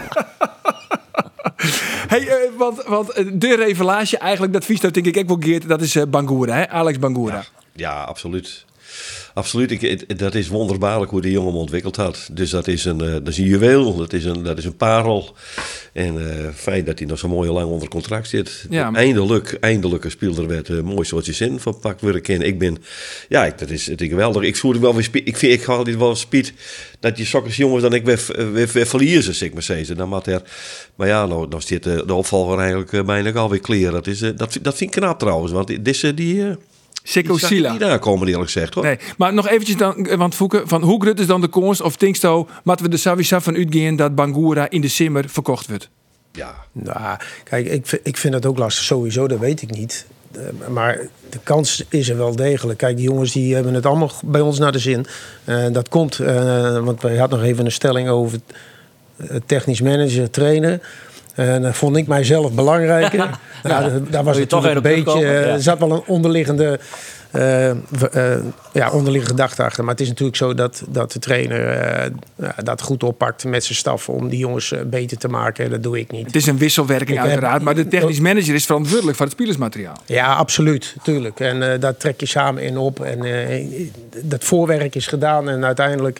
Hey, eh, want, want eh, de revelage eigenlijk, dat vies dat denk ik ook wel Geert, dat is eh, Bangura, hè? Alex Bangura. Ja, absoluut. Absoluut. Ik, het- dat is wonderbaarlijk hoe die jongen hem ontwikkeld had. Dus dat is een, eh, dat is een juweel, dat is een, dat is een parel. En eh, fijn dat hij nog zo mooi lang onder contract zit. Ja. Eindelijk, eindelijk een speelder werd een mooi soortje zin van pak weer in. Ik ben, ja, ik, dat is het is geweldig. Ik voel wel weer Ik vind, ik altijd wel spiet dat die sokkers jongens dan ik weer, weer, weer verliezen, zeg maar zeggen. Dan moet er, maar ja, nou, dan zit de, opvolger eigenlijk eh, bijna alweer clear. Dat, is, eh, dat, vind- dat vind ik knap trouwens, want deze die, Sikko die Sila. niet aankomen eerlijk gezegd hoor. Nee, maar nog eventjes dan, eh, want Fouke, van hoe groot is dan de kans of Tinksto, laten we er sowieso van uitgaan dat Bangura in de simmer verkocht wordt? Ja, Nou, kijk, ik, vind- ik vind dat ook lastig. Sowieso, dat weet ik niet. Eh, maar de kans is er wel degelijk. Kijk, die jongens die hebben het allemaal bij ons naar de zin. Eh, dat komt, eh, want wij hadden nog even een stelling over technisch manager, trainer. En dat vond ik mijzelf belangrijker. Nou, da- daar was je toch een beetje. eh, Ja. Er zat wel een onderliggende, eh, eh, ja, onderliggende gedachte achter. Maar het is natuurlijk zo dat, dat de trainer eh, ja, dat goed oppakt met zijn staf om die jongens eh, beter te maken. Dat doe ik niet. Het is een wisselwerking Ik heb- uiteraard, maar de technisch manager is verantwoordelijk voor het spelersmateriaal. Ja, absoluut, tuurlijk. En eh, daar trek je samen in op. En eh, dat voorwerk is gedaan. En uiteindelijk,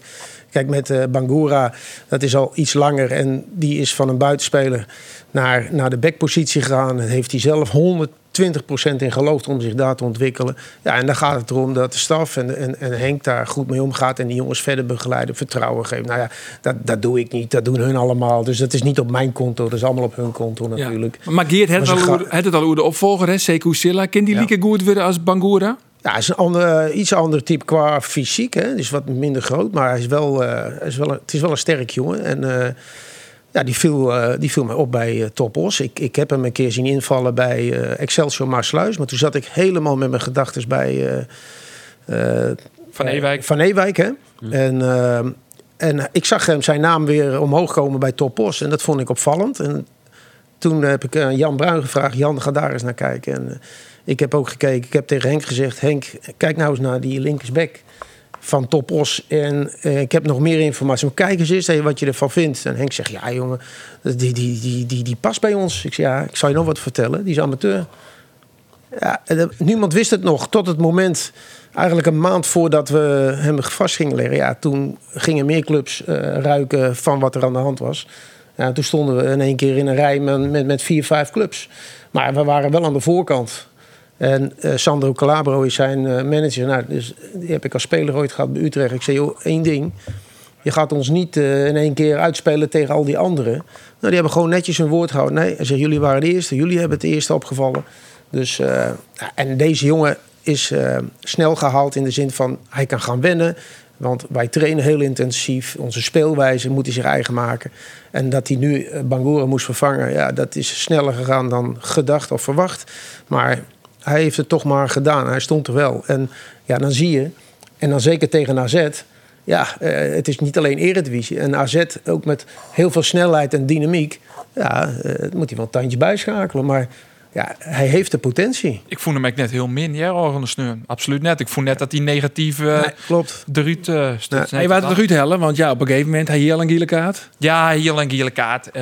kijk, met eh, Bangura, dat is al iets langer. En die is van een buitenspeler naar, naar de backpositie gegaan. Daar heeft hij zelf 120% in geloofd om zich daar te ontwikkelen. Ja, en dan gaat het erom dat de staf en, en, en Henk daar goed mee omgaat. En die jongens verder begeleiden, vertrouwen geven. Nou ja, dat, dat doe ik niet. Dat doen hun allemaal. Dus dat is niet op mijn konto. Dat is allemaal op hun konto natuurlijk. Ja. Maar Geert Maar het al, het al hoe de opvolger, hè? Sekou Silla. Kan die Ja. lieke goed worden als Bangura? Ja, hij is een ander, iets ander type qua fysiek. Hè. Is wat minder groot, maar hij is wel, eh, hij is wel een, het is wel een sterk jongen. En eh, ja, die viel, eh, die viel mij op bij eh Top Os. Ik, ik heb hem een keer zien invallen bij eh, Excelsior Maasluis. Maar toen zat ik helemaal met mijn gedachten bij... eh, eh, Van Ewijk. Van Ewijk, hè. En, eh, en ik zag hem zijn naam weer omhoog komen bij Top Os. En dat vond ik opvallend. En toen heb ik aan Jan Bruin gevraagd: Jan, ga daar eens naar kijken. En eh, ik heb ook gekeken. Ik heb tegen Henk gezegd: Henk, kijk nou eens naar die linkersback van Topos. En eh, ik heb nog meer informatie. Kijk eens eens wat je ervan vindt. En Henk zegt: Ja, jongen, die, die, die, die, die past bij ons. Ik zeg: Ja, ik zal je nog wat vertellen. Die is amateur. Ja, niemand wist het nog tot het moment, eigenlijk een maand voordat we hem vast gingen leggen. Ja, toen gingen meer clubs eh, ruiken van wat er aan de hand was. Ja, toen stonden we in één keer in een rij met, met, met vier, vijf clubs. Maar we waren wel aan de voorkant. En eh, Sandro Calabro is zijn eh, manager. Nou, dus, die heb ik als speler ooit gehad bij Utrecht. Ik zei, joh, één ding. Je gaat ons niet eh, in één keer uitspelen tegen al die anderen. Nou, die hebben gewoon netjes hun woord gehouden. Nee, hij jullie waren de eerste. Jullie hebben het eerste opgevallen. Dus, en deze jongen is snel gehaald in de zin van... hij kan gaan wennen. Want wij trainen heel intensief. Onze speelwijze moet hij zich eigen maken. En dat hij nu Bangura moest vervangen... Ja, dat is sneller gegaan dan gedacht of verwacht. Maar hij heeft het toch maar gedaan. Hij stond er wel. En ja, dan zie je En dan zeker tegen AZ. Ja, eh, het is niet alleen Eredivisie. En AZ ook met heel veel snelheid en dynamiek. Ja, het moet hij wel een tandje bijschakelen. Maar ja, hij heeft de potentie. Ik voel hem echt net heel min, ja, Orgen de Sneur. Absoluut net. Ik voel net dat die negatieve Nee, klopt. de Ruud uh, stuurt. Hij wou het Ruud hellen, want ja, op een gegeven moment hij hier al een gele kaart. Ja, heel een gele kaart. Eh,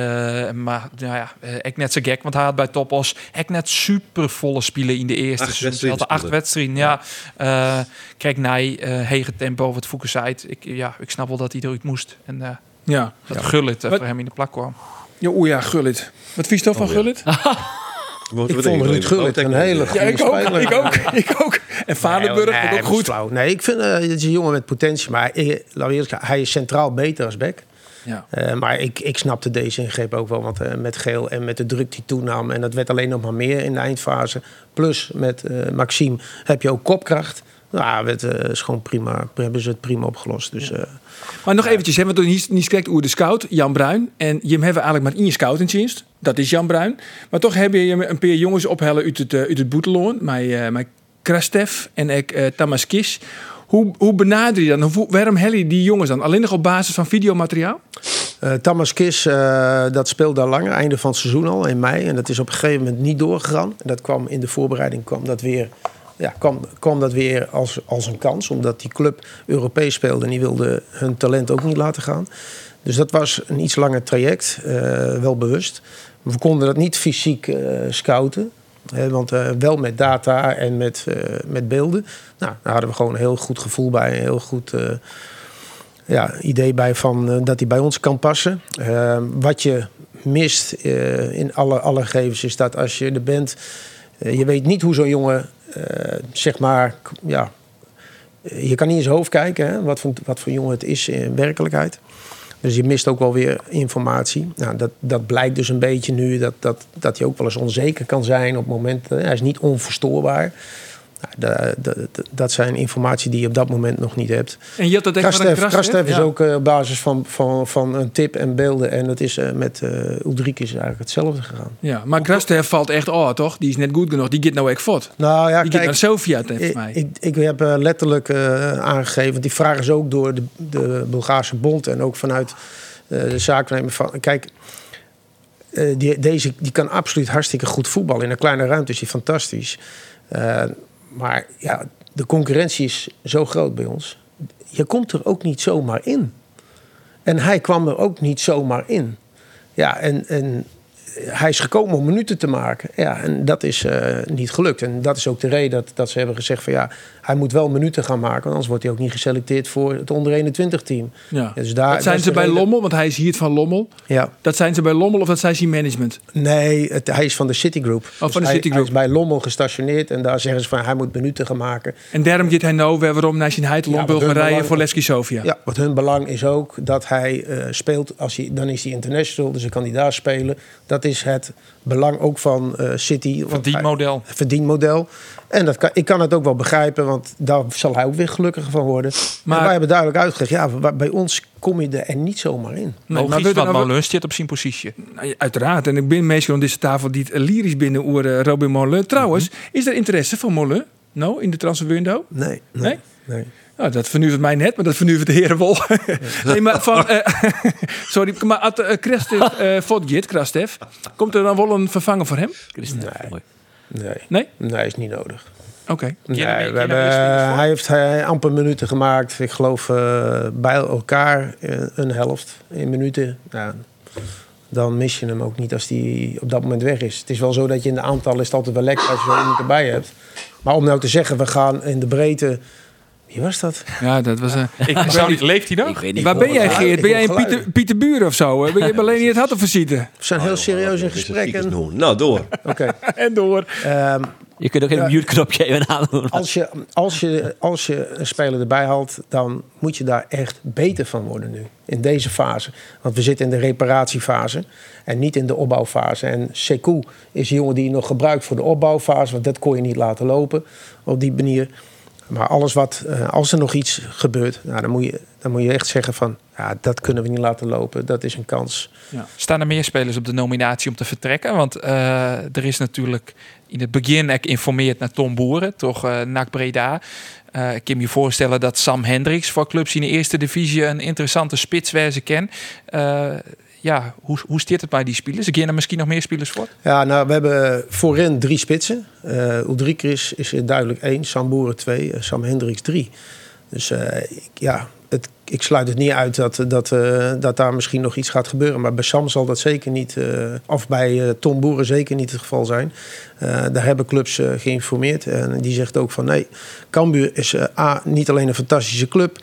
maar nou ja, eh, ik net zo gek, want hij had bij Topos echt net super volle spelen in de eerste Acht seizoen. Ze hadden acht wedstrijden, ja. Eh, kijk, nee, uh, hege tempo wat Fouke zei. Ik, ja, ik snap wel dat hij eruit moest. En uh, Ja. dat ja. Gullit uh, voor hem in de plak kwam. Ja, Oeh ja, Gullit. Wat vies toch van ja. Gullit? Moeten Ik we vond Ruud Gullit een hele goede Ja, ik ook. speler. Ik ook. Ik ook. En Vadenburg Nee, ook goed. flauw. Nee, ik vind uh, het is een jongen met potentie. Maar eh, we zijn, hij is centraal beter als back. Ja. Eh, maar ik, ik snapte deze ingreep ook wel. Want met Geel en met de druk die toenam... en dat werd alleen nog maar meer in de eindfase. Plus met eh, Maxime heb je ook kopkracht. Nou, het is gewoon prima. Hebben ze het prima opgelost. Dus eh, Maar nog eventjes, hè, want toen niet, niet kijkt hoe de scout, Jan Bruin. En je hebben we eigenlijk maar in je scoutingdienst. Dat is Jan Bruin. Maar toch heb je een paar jongens ophellen uit het, eh, uit het boeteloon. Met, uh, met Krastev en ik, uh, Tamas Kis. Hoe, hoe benader je dan? Waarom hel je die jongens dan? Alleen nog op basis van videomateriaal? Thomas Kis, dat speelde al langer, einde van het seizoen al, in mei. En dat is op een gegeven moment niet doorgegaan. En dat kwam in de voorbereiding kwam dat weer, ja, kwam, kwam dat weer als, als een kans. Omdat die club Europees speelde en die wilde hun talent ook niet laten gaan. Dus dat was een iets langer traject, uh, wel bewust. We konden dat niet fysiek scouten. Hè, want wel met data en met, met beelden. Nou, daar hadden we gewoon een heel goed gevoel bij. Een heel goed ja, idee bij van, dat hij bij ons kan passen. Wat je mist in alle, alle gegevens is dat als je er bent... je weet niet hoe zo'n jongen, zeg maar... Ja, je kan niet in zijn hoofd kijken hè, wat, voor, wat voor jongen het is in werkelijkheid. Dus je mist ook wel weer informatie. Nou, dat, dat blijkt dus een beetje nu dat, dat, dat hij ook wel eens onzeker kan zijn op momenten. Hij is niet onverstoorbaar. Nou, de, de, de, dat zijn informatie die je op dat moment nog niet hebt. En je had dat echt Krastev, Krastev is ja. ook uh, op basis van, van, van een tip en beelden. En dat is uh, met uh, Ulrike is eigenlijk hetzelfde gegaan. Ja, maar Krastev valt echt oh, toch? Die is net goed genoeg. Die gaat nou echt. Nou ja, die kijk, naar Sofia tegen mij. Ik, ik heb letterlijk aangegeven, die vraag is ook door de, de Bulgaarse bond en ook vanuit de zaaknemer van... Kijk, die, deze die kan absoluut hartstikke goed voetballen. In een kleine ruimte is hij fantastisch. Maar ja, de concurrentie is zo groot bij ons. Je komt er ook niet zomaar in. En hij kwam er ook niet zomaar in. Ja, en, en hij is gekomen om minuten te maken. Ja, en dat is uh, niet gelukt. En dat is ook de reden dat, dat ze hebben gezegd van ja, hij moet wel minuten gaan maken. Want anders wordt hij ook niet geselecteerd voor het onder 21 team. Ja. Dus daar, dat zijn dat ze bij reden. Lommel, want hij is hier van Lommel. Ja. Dat zijn ze bij Lommel of dat zijn ze in management? Nee, het, hij is van de Citigroup. Oh, van dus de Citigroup. Hij, hij is bij Lommel gestationeerd en daar zeggen ze van hij moet minuten gaan maken. En daarom gaat hij nou weer waarom naar zijn Heidelon ja, Bulgarije voor Leski Sofia. Ja, wat hun belang is ook dat hij uh, speelt, als hij, dan is hij international, dus dan kan hij daar spelen. Dat is het belang ook van uh, City. Verdienmodel. Verdienmodel. En dat kan, ik kan het ook wel begrijpen, want daar zal hij ook weer gelukkiger van worden. Maar wij hebben duidelijk uitgelegd, ja, bij ons kom je er niet zomaar in. Nee, maar wat Molen zit op zijn positie. Nou, uiteraard. En ik ben meestal aan deze tafel die het lyrisch binnen uh, Robin Molen. Trouwens, mm -hmm. is er interesse van Molen? Nou, in de transferwindow? Nee. Nee? nee? nee. Nou, dat vernuivert mij net, maar dat vernuivert de heren wel. nee, maar van... Uh, sorry, maar uh, Krastev uh, Krastev, komt er dan wel een vervanger voor hem? Nee. Nee. Nee? Nee, is niet nodig. Oké. Okay. Nee, we hebben, hij heeft hij, amper minuten gemaakt. Ik geloof uh, bij elkaar een helft in minuten. Ja, dan mis je hem ook niet als hij op dat moment weg is. Het is wel zo dat je in de aantallen is het altijd wel lekker als je zo iemand erbij hebt. Maar om nou te zeggen, we gaan in de breedte wie was dat? Ja, dat was een. Ik zou niet, leeft hij dan? Ik weet niet. Waar ben jij, Geert? Ben jij een Pieter, Pieter Buren of zo? Ben je alleen niet het had visite? We zijn heel serieus in gesprek. En... Nou, door. Oké. Okay. en door. Um, je kunt ook een ja, mute-knopje even aandoen. Als je, als, je, als je een speler erbij haalt, dan moet je daar echt beter van worden nu. In deze fase. Want we zitten in de reparatiefase en niet in de opbouwfase. En Sekou is de jongen die je nog gebruikt voor de opbouwfase. Want dat kon je niet laten lopen op die manier. Maar alles wat, eh, als er nog iets gebeurt, nou, dan, moet je, dan moet je echt zeggen van, ja, dat kunnen we niet laten lopen. Dat is een kans. Staan er meer spelers op de nominatie om te vertrekken? Want eh, er is natuurlijk in het begin ik informeerd naar Tom Boeren, toch uh, NAC Breda. Eh, ik kan me voorstellen dat Sam Hendricks voor clubs in de eerste divisie een interessante spitswijze ken. Eh, ja, hoe, hoe het bij die spelers? Ik er misschien nog meer spelers voor? Ja, nou, we hebben voorin drie spitsen. Uh, Ulrikris is er duidelijk één, Sam Boeren twee, Sam Hendricks drie. Dus ja, het, ik sluit het niet uit dat, dat, dat daar misschien nog iets gaat gebeuren. Maar bij Sam zal dat zeker niet, of bij Tom Boeren zeker niet het geval zijn. daar hebben clubs geïnformeerd. En die zegt ook van nee, Cambuur is A, niet alleen een fantastische club.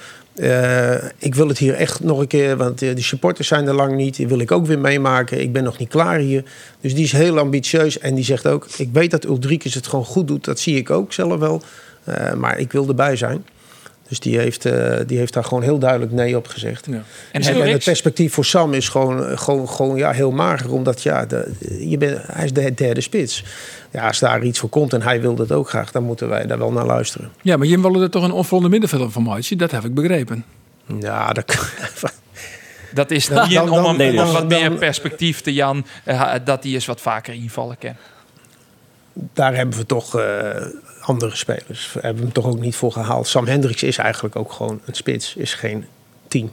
Ik wil het hier echt nog een keer, want de supporters zijn er lang niet. Die wil ik ook weer meemaken. Ik ben nog niet klaar hier. Dus die is heel ambitieus. En die zegt ook, ik weet dat Ulrikes het gewoon goed doet. Dat zie ik ook zelf wel. maar ik wil erbij zijn. Dus die heeft, uh, die heeft daar gewoon heel duidelijk nee op gezegd. Ja. En, en het perspectief voor Sam is gewoon, gewoon, gewoon ja, heel mager. Omdat ja, de, je bent, hij is de derde spits. Ja, als daar iets voor komt en hij wil dat ook graag... dan moeten wij daar wel naar luisteren. Ja, maar je wilde er toch een onvoldoende middenvelder van maken? Dat heb ik begrepen. Ja, dat... Dat is dan, dan, om een, nee, wat meer perspectief te Jan, uh, dat hij eens wat vaker invallen kan. Daar hebben we toch... Uh, andere spelers. We hebben hem toch ook niet voor gehaald. Sam Hendricks is eigenlijk ook gewoon een spits, is geen 10.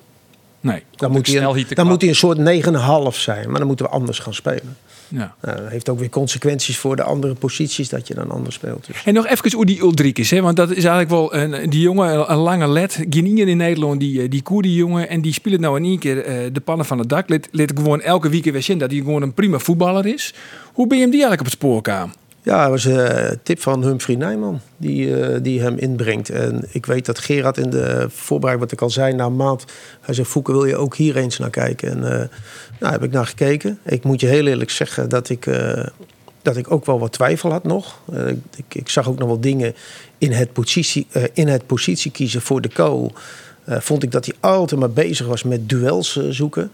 Nee, dan, moet hij, een, dan moet hij een soort 9,5 zijn, maar dan moeten we anders gaan spelen. Ja. Dat heeft ook weer consequenties voor de andere posities dat je dan anders speelt. Dus. En nog even die Uldrikis, hè? want dat is eigenlijk wel een, die jongen, een lange led. Guinean in Nederland, die, die Koerdi jongen. En die speelt nou in één keer uh, de pannen van het dak. Let gewoon elke week weer zien dat hij gewoon een prima voetballer is. Hoe ben je hem die eigenlijk op het spoor kwam? Ja, dat was een tip van Humphrey Nijman die, uh, die hem inbrengt. En ik weet dat Gerard in de voorbereiding, wat ik al zei, na een maand... Hij zei, Foeke, wil je ook hier eens naar kijken? En uh, nou, heb ik naar gekeken. Ik moet je heel eerlijk zeggen dat ik, dat ik ook wel wat twijfel had nog. Ik, ik, zag ook nog wel dingen in het positie, in het positie kiezen voor de co. vond ik dat hij altijd maar bezig was met duels zoeken.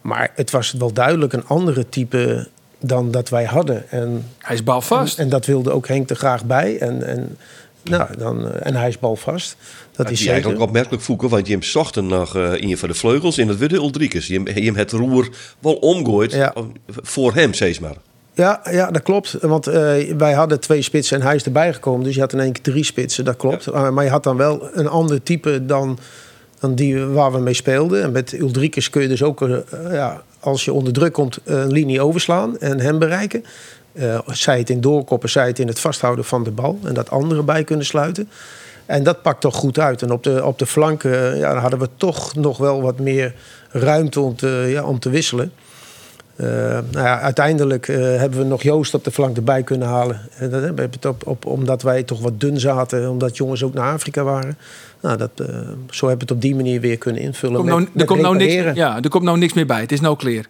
maar het was wel duidelijk een andere type dan dat wij hadden. En, hij is balvast. En, en dat wilde ook Henk er graag bij. En, en, nou, dan, eh, en hij is balvast. Dat ja, is zeker. eigenlijk opmerkelijk voeken, want je hem zochten nog uh, in van de vleugels in het Witte Ulrikes. Je, je hem het roer wel omgooit ja. voor hem, steeds maar. Ja, ja, dat klopt. Want uh, wij hadden twee spitsen en hij is erbij gekomen. Dus je had in één keer drie spitsen, dat klopt. Ja. Uh, maar je had dan wel een ander type dan, dan die waar we mee speelden. En met Ulrikes kun je dus ook uh, ja, als je onder druk komt, een linie overslaan en hem bereiken. Uh, zij het in doorkoppen, zij het in het vasthouden van de bal. En dat anderen bij kunnen sluiten. En dat pakt toch goed uit. En op de, op de flanken ja, hadden we toch nog wel wat meer ruimte om te, ja, om te wisselen. Nou ja, uiteindelijk hebben we nog Joost op de flank erbij kunnen halen. En dat hebben op, op, omdat wij toch wat dun zaten, omdat jongens ook naar Afrika waren. Nou, dat, uh, zo hebben we het op die manier weer kunnen invullen. Komt nou, er, komt nou niks, ja, er komt nou niks meer bij. Het is nou clear.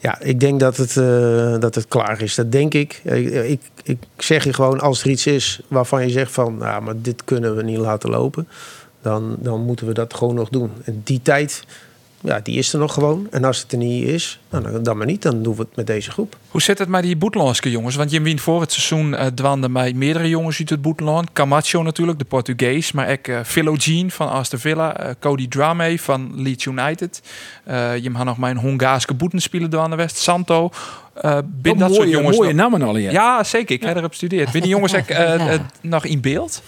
Ja, ik denk dat het, uh, dat het klaar is. Dat denk ik. ik. ik. Ik zeg je gewoon, als er iets is waarvan je zegt van... nou, maar dit kunnen we niet laten lopen... dan, dan moeten we dat gewoon nog doen. En die tijd ja, die is er nog gewoon. En als het er niet is, nou, dan maar niet. Dan doen we het met deze groep. Hoe zit het met die Boetelandse jongens? Want je wint voor het seizoen uh, dwanden bij meerdere jongens uit het Boeteland. Camacho natuurlijk, de Portugees. Maar ook uh, Philo Jean van Aston Villa. Uh, Cody Drame van Leeds United. je had nog mijn Hongaarse boetenspeler aan de West. Santo. Uh, bin dat mooie, soort jongens. Mooie namen al, ja. Ja, zeker. Ik heb erop gestudeerd. Ben die jongens ook, nog in beeld?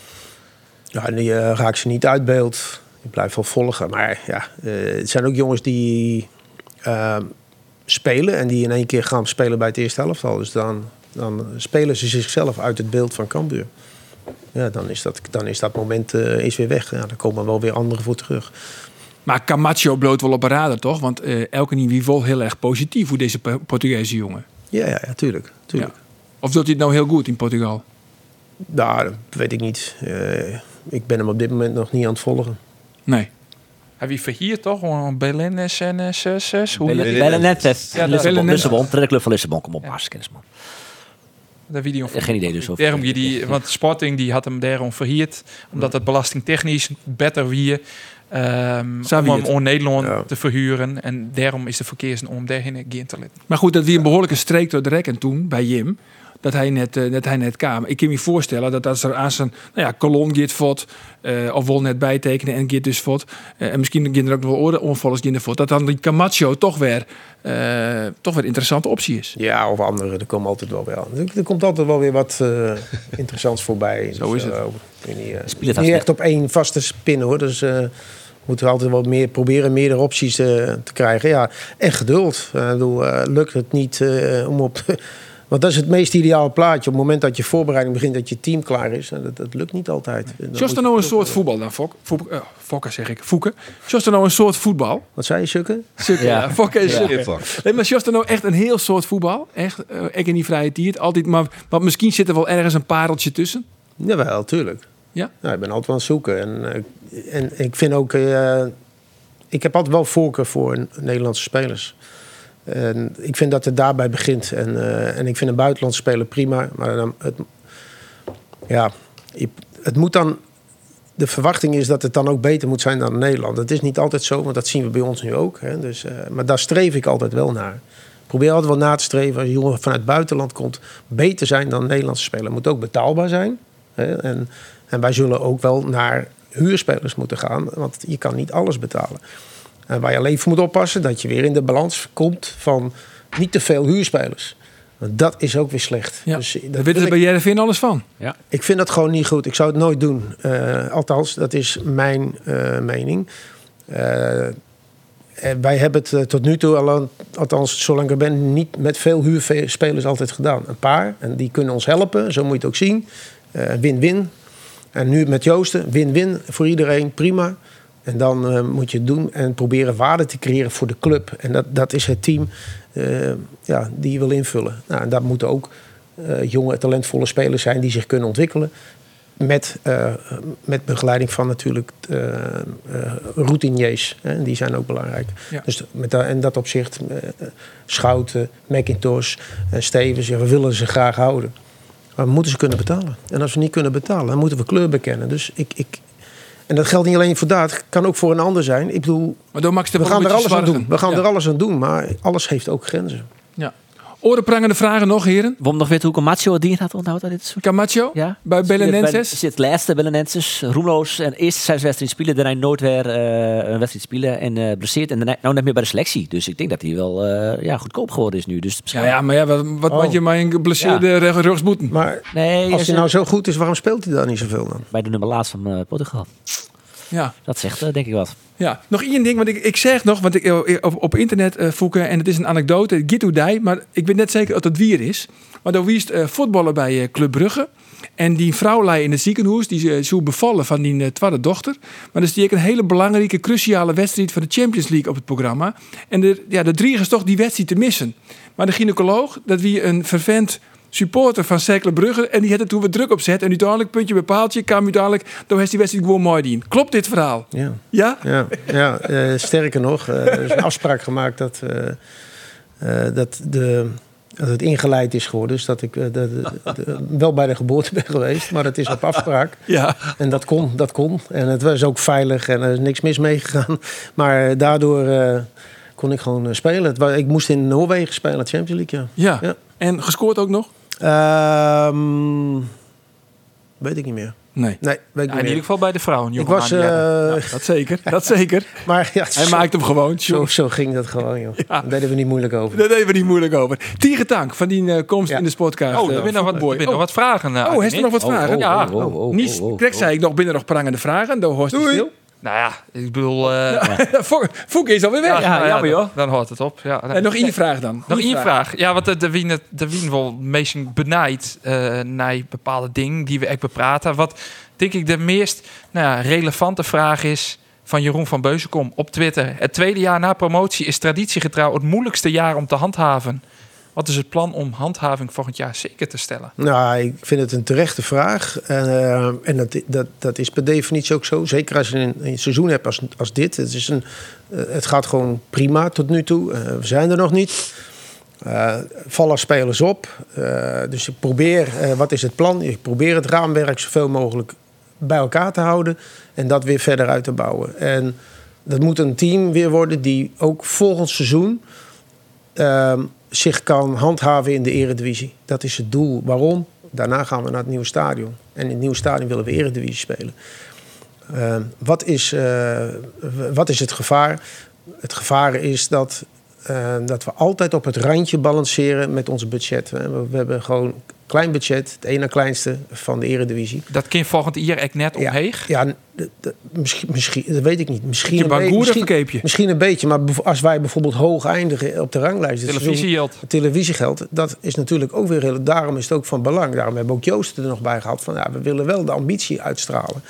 Ja, die raak ze niet uit beeld ik blijf wel volgen. Maar ja, uh, het zijn ook jongens die uh, spelen en die in één keer gaan spelen bij het eerste helftal. Dus dan, dan spelen ze zichzelf uit het beeld van Cambuur. Ja, dan is dat, dan is dat moment uh, is weer weg. Ja, dan komen wel weer anderen voor terug. Maar Camacho bloot wel op een radar, toch? Want elke nieuw vol heel erg positief voor deze Portugese jongen. Ja, ja, ja tuurlijk. tuurlijk. Ja. Of doet hij het nou heel goed in Portugal? Nou, dat weet ik niet. ik ben hem op dit moment nog niet aan het volgen. Nee. Heb je verhier toch? Een Belennes en 6 Belennes. Ja, Lissabon. Lissabon. Tweede club van Lissabon. Kom op, hartstikke man. De video Geen idee dus. Over. Daarom die, want Sporting die had hem daarom verhierd. Omdat het belastingtechnisch beter wie um, om hem Nederland te verhuren. En daarom is de verkeers om daarheen te Maar goed, dat wie een behoorlijke streek door de rekken toen bij Jim. Dat hij net, eh, dat hij net kwam. Ik kan me voorstellen dat als er aan zijn nou ja, kolom gaat fot, eh, of wil net bijtekenen en gaat dus eh, en misschien gaan er ook nog wel oren onvallers gaan fot, dat dan die Camacho toch weer, eh, toch weer een interessante optie is. Ja, of andere. Er komt altijd wel weer. Er, er komt altijd wel weer wat eh, interessants voorbij. Zo is het. eh, niet, eh, niet echt op één vaste spin hoor. Dus eh moeten we altijd wel meer proberen meerdere opties eh, te krijgen. Ja, en geduld. Eh, eh, lukt het niet eh, om op. Want dat is het meest ideale plaatje. Op het moment dat je voorbereiding begint, dat je team klaar is. En dat, dat lukt niet altijd. Moet er nou een soort voetbal dan, Fok? Fok eh, Fokker zeg ik, Foeken. Just er nou een soort voetbal? Wat zei je, Sukke? Sukke, ja. Ja. Fokker is Ja. Nee, maar Just er nou echt een heel soort voetbal? Echt, eh, ik in die vrije tijd, altijd. Maar, maar misschien zit er wel ergens een pareltje tussen. Jawel, tuurlijk. Ja? Ja, ik ben altijd aan het zoeken. En, eh, en ik vind ook... eh, ik heb altijd wel voorkeur voor een- Nederlandse spelers. En ik vind dat het daarbij begint. En, eh, en ik vind een buitenlandse speler prima. Maar dan, het, ja, het moet dan... De verwachting is dat het dan ook beter moet zijn dan Nederland. Dat is niet altijd zo, want dat zien we bij ons nu ook. Hè. Dus, eh, maar daar streef ik altijd wel naar. Probeer altijd wel na te streven als een jongen vanuit het buitenland komt... beter zijn dan een Nederlandse speler. Moet ook betaalbaar zijn. Hè. En, en wij zullen ook wel naar huurspelers moeten gaan. Want je kan niet alles betalen. En waar je alleen voor moet oppassen... dat je weer in de balans komt van niet te veel huurspelers. Want dat is ook weer slecht. Ja. Dus, dat weten ze ik- bij alles van. ik vind dat gewoon niet goed. Ik zou het nooit doen. Eh, althans, dat is mijn eh, mening. Eh, en wij hebben het eh, tot nu toe, al, althans zolang ik er ben, niet met veel huurspelers altijd gedaan. Een paar. En die kunnen ons helpen. Zo moet je het ook zien. Eh, Win-win. en nu met Joosten, win-win voor iedereen. Prima. En dan eh, moet je het doen en proberen waarde te creëren voor de club. En dat, dat is het team eh, ja, die je wil invullen. Nou, en daar moeten ook eh, jonge, talentvolle spelers zijn die zich kunnen ontwikkelen. Met, met begeleiding van natuurlijk routiniers. Hè, die zijn ook belangrijk. Ja. Dus met dat, in dat opzicht, Schouten, McIntosh en Stevens, ja, we willen ze graag houden. Maar we moeten ze kunnen betalen. En als we niet kunnen betalen, dan moeten we kleur bekennen. Dus ik, ik, en dat geldt niet alleen voor dat, het kan ook voor een ander zijn. Ik bedoel, Maar door Max we gaan er alles aan doen. We gaan ja. er alles aan doen, maar alles heeft ook grenzen. Orenprangende vragen nog, heren. Waarom nog weten hoe Camacho het dien had onthouden aan dit soort Camacho? Ja. Bij Belenenses? Zit laatste Belenenses, roemloos. En eerst zes wedstrijden spelen, daarna nooit weer eh, een wedstrijd spelen en eh blesseerd. En daarna, nou net meer bij de selectie. Dus ik denk dat hij wel eh, ja, goedkoop geworden is nu. Dus Ja, ja, maar ja, wat, wat Oh. moet je maar een geblesseerde ja. rugsboeten? Maar Nee, als hij nou zo goed is, waarom speelt hij dan niet zoveel dan? bij de nummer laatst van Portugal. Ja. Dat zegt eh, denk ik wat. Ja, nog één ding, want ik, ik zeg nog, want ik eh, op, op internet eh voeken, en het is een anekdote, Git hoe die, maar ik weet net zeker dat het wier is. Maar dan wiest eh voetballen bij eh, Club Brugge. En die vrouw lei in het ziekenhuis, die is zo bevallen van die eh, tweede dochter. Maar dus die heeft een hele belangrijke, cruciale wedstrijd van de Champions League op het programma. En de, ja, de drie is toch die wedstrijd te missen. Maar de gynaecoloog, dat wie een vervent supporter van Cercle Brugge. En die had er toen weer druk op zet. En uiteindelijk, puntje bij paaltje, kwam uiteindelijk, dan heeft die wedstrijd gewoon mooi dien. Klopt dit verhaal? Ja. Ja? Ja, ja sterker nog, eh, er is een afspraak gemaakt dat, eh, eh, dat, de, dat het ingeleid is geworden. Dus dat ik de, de- wel bij de geboorte ben geweest, maar het is op afspraak. Ja. En dat kon, dat kon. En het was ook veilig en er is niks mis meegegaan. Maar daardoor kon ik gewoon spelen. Het ik moest in Noorwegen spelen, Champions League, ja. Ja. Ja. En gescoord ook nog? Ehm, weet ik niet meer. Nee. Nee, weet ik Ja, in niet ieder geval bij de vrouwen. Ik jongen, was... eh, Dat zeker, dat zeker. maar ja, Hij zo- maakt hem gewoon. Zo, Zo. ging dat gewoon, joh. Ja. Daar deden we niet moeilijk over. Daar deden we niet moeilijk over. Tiegetank van die eh, komst Ja. in de sportkaart. Oh, er binnen nog wat, er binnen nog wat vragen. eh, Oh, heeft er nog wat vragen? Ja. oh, oh, oh, Niet, oh, oh, direct zei ik nog binnen nog prangende vragen. Dan hoort hij stil. Nou ja, ik bedoel... eh Foek is alweer weg. ja, nou ja, jammer, dan- joh. Dan hoort het op. Ja, En nog één vraag dan. Nog één vraag. Ja, want de, de Wien, de Wien wel meestal benijdt eh naar bepaalde dingen die we echt bepraten. Wat denk ik de meest nou ja, relevante vraag is van Jeroen van Beuzenkom op Twitter. Het tweede jaar na promotie is traditiegetrouw het moeilijkste jaar om te handhaven. Wat is het plan om handhaving volgend jaar zeker te stellen? Nou, ik vind het een terechte vraag. En, eh, dat, dat, dat is per definitie ook zo. Zeker als je een, seizoen hebt als, als dit. Het, is een, eh, het gaat gewoon prima tot nu toe. Eh, we zijn er nog niet. Vallen spelers op. Dus ik probeer, wat is het plan? Ik probeer het raamwerk zoveel mogelijk bij elkaar te houden. En dat weer verder uit te bouwen. En dat moet een team weer worden die ook volgend seizoen... ehm, zich kan handhaven in de eredivisie. Dat is het doel. Waarom? Daarna gaan we naar het nieuwe stadion. En in het nieuwe stadion willen we eredivisie spelen. Uh, wat, is, uh, wat is het gevaar? Het gevaar is dat, uh, dat we altijd op het randje balanceren met ons budget. We hebben gewoon klein budget, het ene kleinste van de eredivisie. Dat kind volgend jaar echt net omheeg? Ja, ja misschien, misschien, dat weet ik niet. Misschien een, beetje, misschien, misschien een beetje, maar als wij bijvoorbeeld hoog eindigen op de ranglijst... Televisiegeld. Televisiegeld, dat is natuurlijk ook weer heel... Daarom is het ook van belang. Daarom hebben we ook Joost er nog bij gehad. Van, ja, we willen wel de ambitie uitstralen.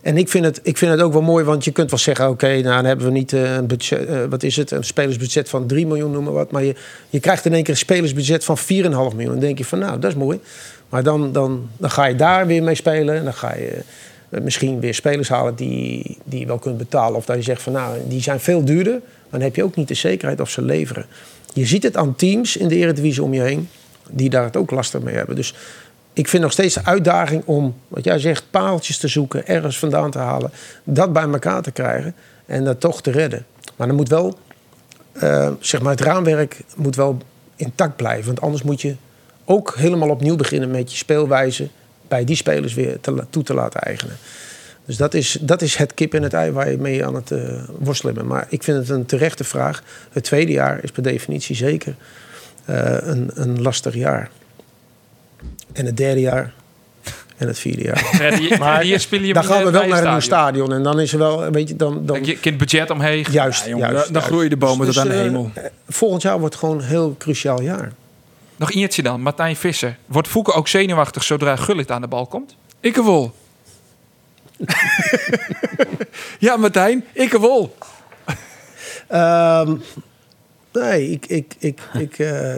En ik vind, het, ik vind het ook wel mooi, want je kunt wel zeggen: oké, nou dan hebben we niet een budget, uh, wat is het, een spelersbudget van 3 miljoen, noem maar wat. Maar je, je krijgt in één keer een spelersbudget van 4,5 miljoen. Dan denk je van, nou, dat is mooi. Maar dan, dan, dan ga je daar weer mee spelen. En dan ga je misschien weer spelers halen die, die je wel kunt betalen. Of dat je zegt van, nou, die zijn veel duurder. Maar dan heb je ook niet de zekerheid of ze leveren. Je ziet het aan teams in de Eredivisie om je heen, die daar het ook lastig mee hebben. Dus ik vind nog steeds de uitdaging om, wat jij zegt, paaltjes te zoeken, ergens vandaan te halen, dat bij elkaar te krijgen en dat toch te redden. Maar dan moet wel, uh, zeg maar, het raamwerk moet wel intact blijven. Want anders moet je ook helemaal opnieuw beginnen met je speelwijze bij die spelers weer toe te laten eigenen. Dus dat is, dat is het kip en het ei waar je mee aan het uh, worstelen bent. Maar ik vind het een terechte vraag. Het tweede jaar is per definitie zeker uh, een, een lastig jaar. En het derde jaar. En het vierde jaar. Ja, maar hier speel je dan gaan we wel naar een nieuw stadion. En dan is er wel, weet je, dan... dan je kind budget omheen. Juist, ja, jongen, juist, Dan, dan groeien de bomen dus, tot aan de hemel. Uh, volgend jaar wordt gewoon een heel cruciaal jaar. Nog eentje dan, Martijn Visser. Wordt Fouke ook zenuwachtig zodra Gullit aan de bal komt? Ik wel. ja, Martijn, ik wel. um, nee, ik... ik, ik, ik uh,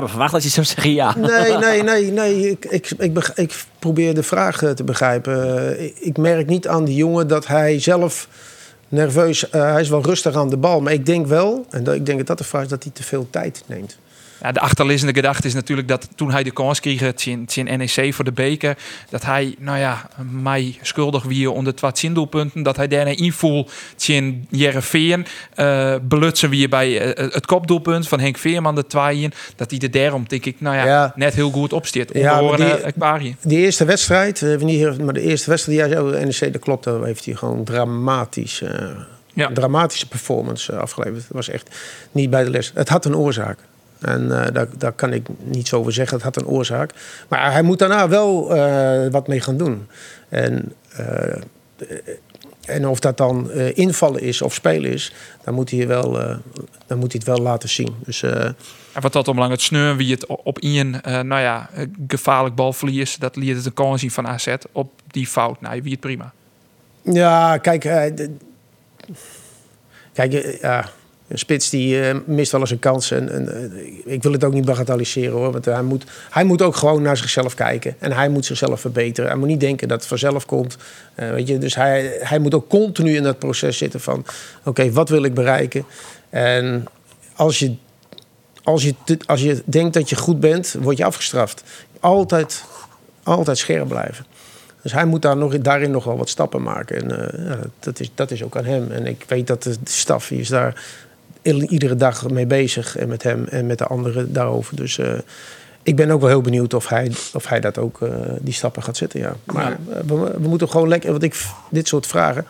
nou, verwacht dat je zou zeggen ja. Nee, nee, nee, nee. Ik, ik, ik, ik probeer de vraag te begrijpen. Ik, ik merk niet aan die jongen dat hij zelf nerveus... Uh, hij is wel rustig aan de bal. Maar ik denk wel, en ik denk dat dat de vraag is, dat hij te veel tijd neemt. Ja, de achterliggende gedachte is natuurlijk dat toen hij de kans kreeg in, in NEC voor de beker, dat hij, nou ja, mij schuldig wie onder het doelpunten, dat hij daarna invoel in Jereveen, uh, belutsen wie bij uh, het kopdoelpunt van Henk Veerman de twaaien, dat hij er daarom, denk ik, nou ja, ja. net heel goed opsteert. Ja, die, die eerste wedstrijd, even niet, maar de eerste wedstrijd die hij NEC, dat klopt, daar heeft hij gewoon dramatisch. Uh, ja. dramatische performance afgeleverd. Het was echt niet bij de les. Het had een oorzaak. En uh, daar, daar kan ik niets over zeggen. Het had een oorzaak. Maar hij moet daarna wel uh, wat mee gaan doen. En, uh, en of dat dan invallen is of spelen is, dan moet hij, wel, dan moet hij het wel laten zien. Dus, en wat dat omlang het sneur wie het op in nou ja, gevaarlijk balverlies, dat liet het een kans zien van AZ op die fout. Nou, wie het prima. Ja, kijk. kijk, ja een spits die uh, mist wel eens een kans. En, en uh, ik wil het ook niet bagatelliseren hoor. Want hij moet, hij moet ook gewoon naar zichzelf kijken. En hij moet zichzelf verbeteren. Hij moet niet denken dat het vanzelf komt. Uh, weet je? Dus hij, hij moet ook continu in dat proces zitten van... oké, wat wil ik bereiken? En als je, als, je, als je denkt dat je goed bent, word je afgestraft. Altijd, altijd scherp blijven. Dus hij moet daar nog, daarin nog wel wat stappen maken. En ja, dat, is, dat is ook aan hem. En ik weet dat de staf is daar iedere dag mee bezig. En met hem en met de anderen daarover. Dus uh, ik ben ook wel heel benieuwd of hij, of hij dat ook, uh, die stappen gaat zetten. Ja. Maar ja. We, we, moeten gewoon lekker. Want ik, dit soort vragen.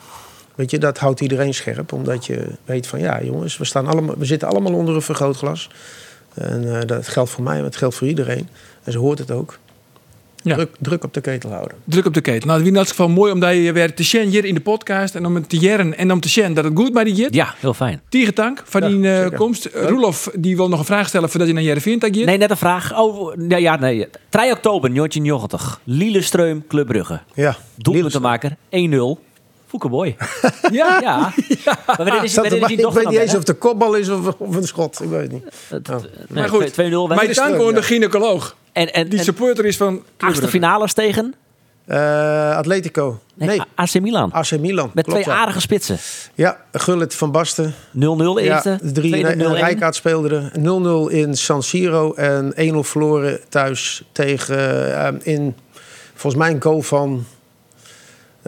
Weet je, dat houdt iedereen scherp. Omdat je weet van ja, jongens, we, staan allemaal, we zitten allemaal onder een vergrootglas. En uh, dat geldt voor mij, maar het geldt voor iedereen. En ze hoort het ook. Ja. Druk, druk, op de ketel houden. Druk op de ketel. Nou, in elk geval mooi omdat je weer te zien hier in de podcast. En om het te jaren en om te zien dat het goed bij die jit. Ja, heel fijn. Tegen dank van die uh, komst. Roelof, die wil nog een vraag stellen voordat je naar Jereveen gaat. Nee, net een vraag. Oh, ja, ja nee. 3 oktober, 1990. Lillestreum, Club Brugge. Ja. Doelpuntenmaker, 1-0. Foukeboy. ja? ja. Maar wanneer is, is die ik weet niet eens of het de kopbal is of, of een schot. Ik weet niet. Oh. Nee, maar goed, 2-0. Mijn dank aan de gynaecoloog. En, en, die supporter is van... Achtste finales tegen? Uh, Atletico. Nee, nee. AC Milan. AC Milan. Met Klopt, twee aardige spitsen. Ja, Gullit van Basten. 0-0 eerste. Ja, drie, Rijkaard speelde er. 0-0 in San Siro en 1-0 verloren thuis tegen uh, in volgens mij een goal van Eh,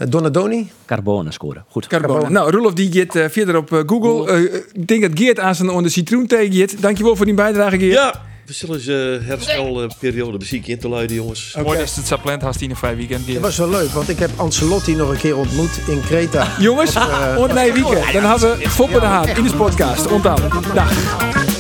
Donadoni? Carbone scoren. Goed. Carbone. Carbone. Nou, Roelof die gaat eh, verder op eh, Google. Eh, ik denk dat Geert aan zijn onder citroenthee gaat. Dankjewel voor die bijdrage, Geert. Ja, we zullen ze herstelperiode muziek in te luiden, jongens. Mooi dat het zo plant had in een vrij weekend. Dat was wel leuk, want ik heb Ancelotti nog een keer ontmoet in Kreta. Jongens, eh, nee weekend. Dan hadden we Foppe de Haan in de podcast. Onthouden. Dag.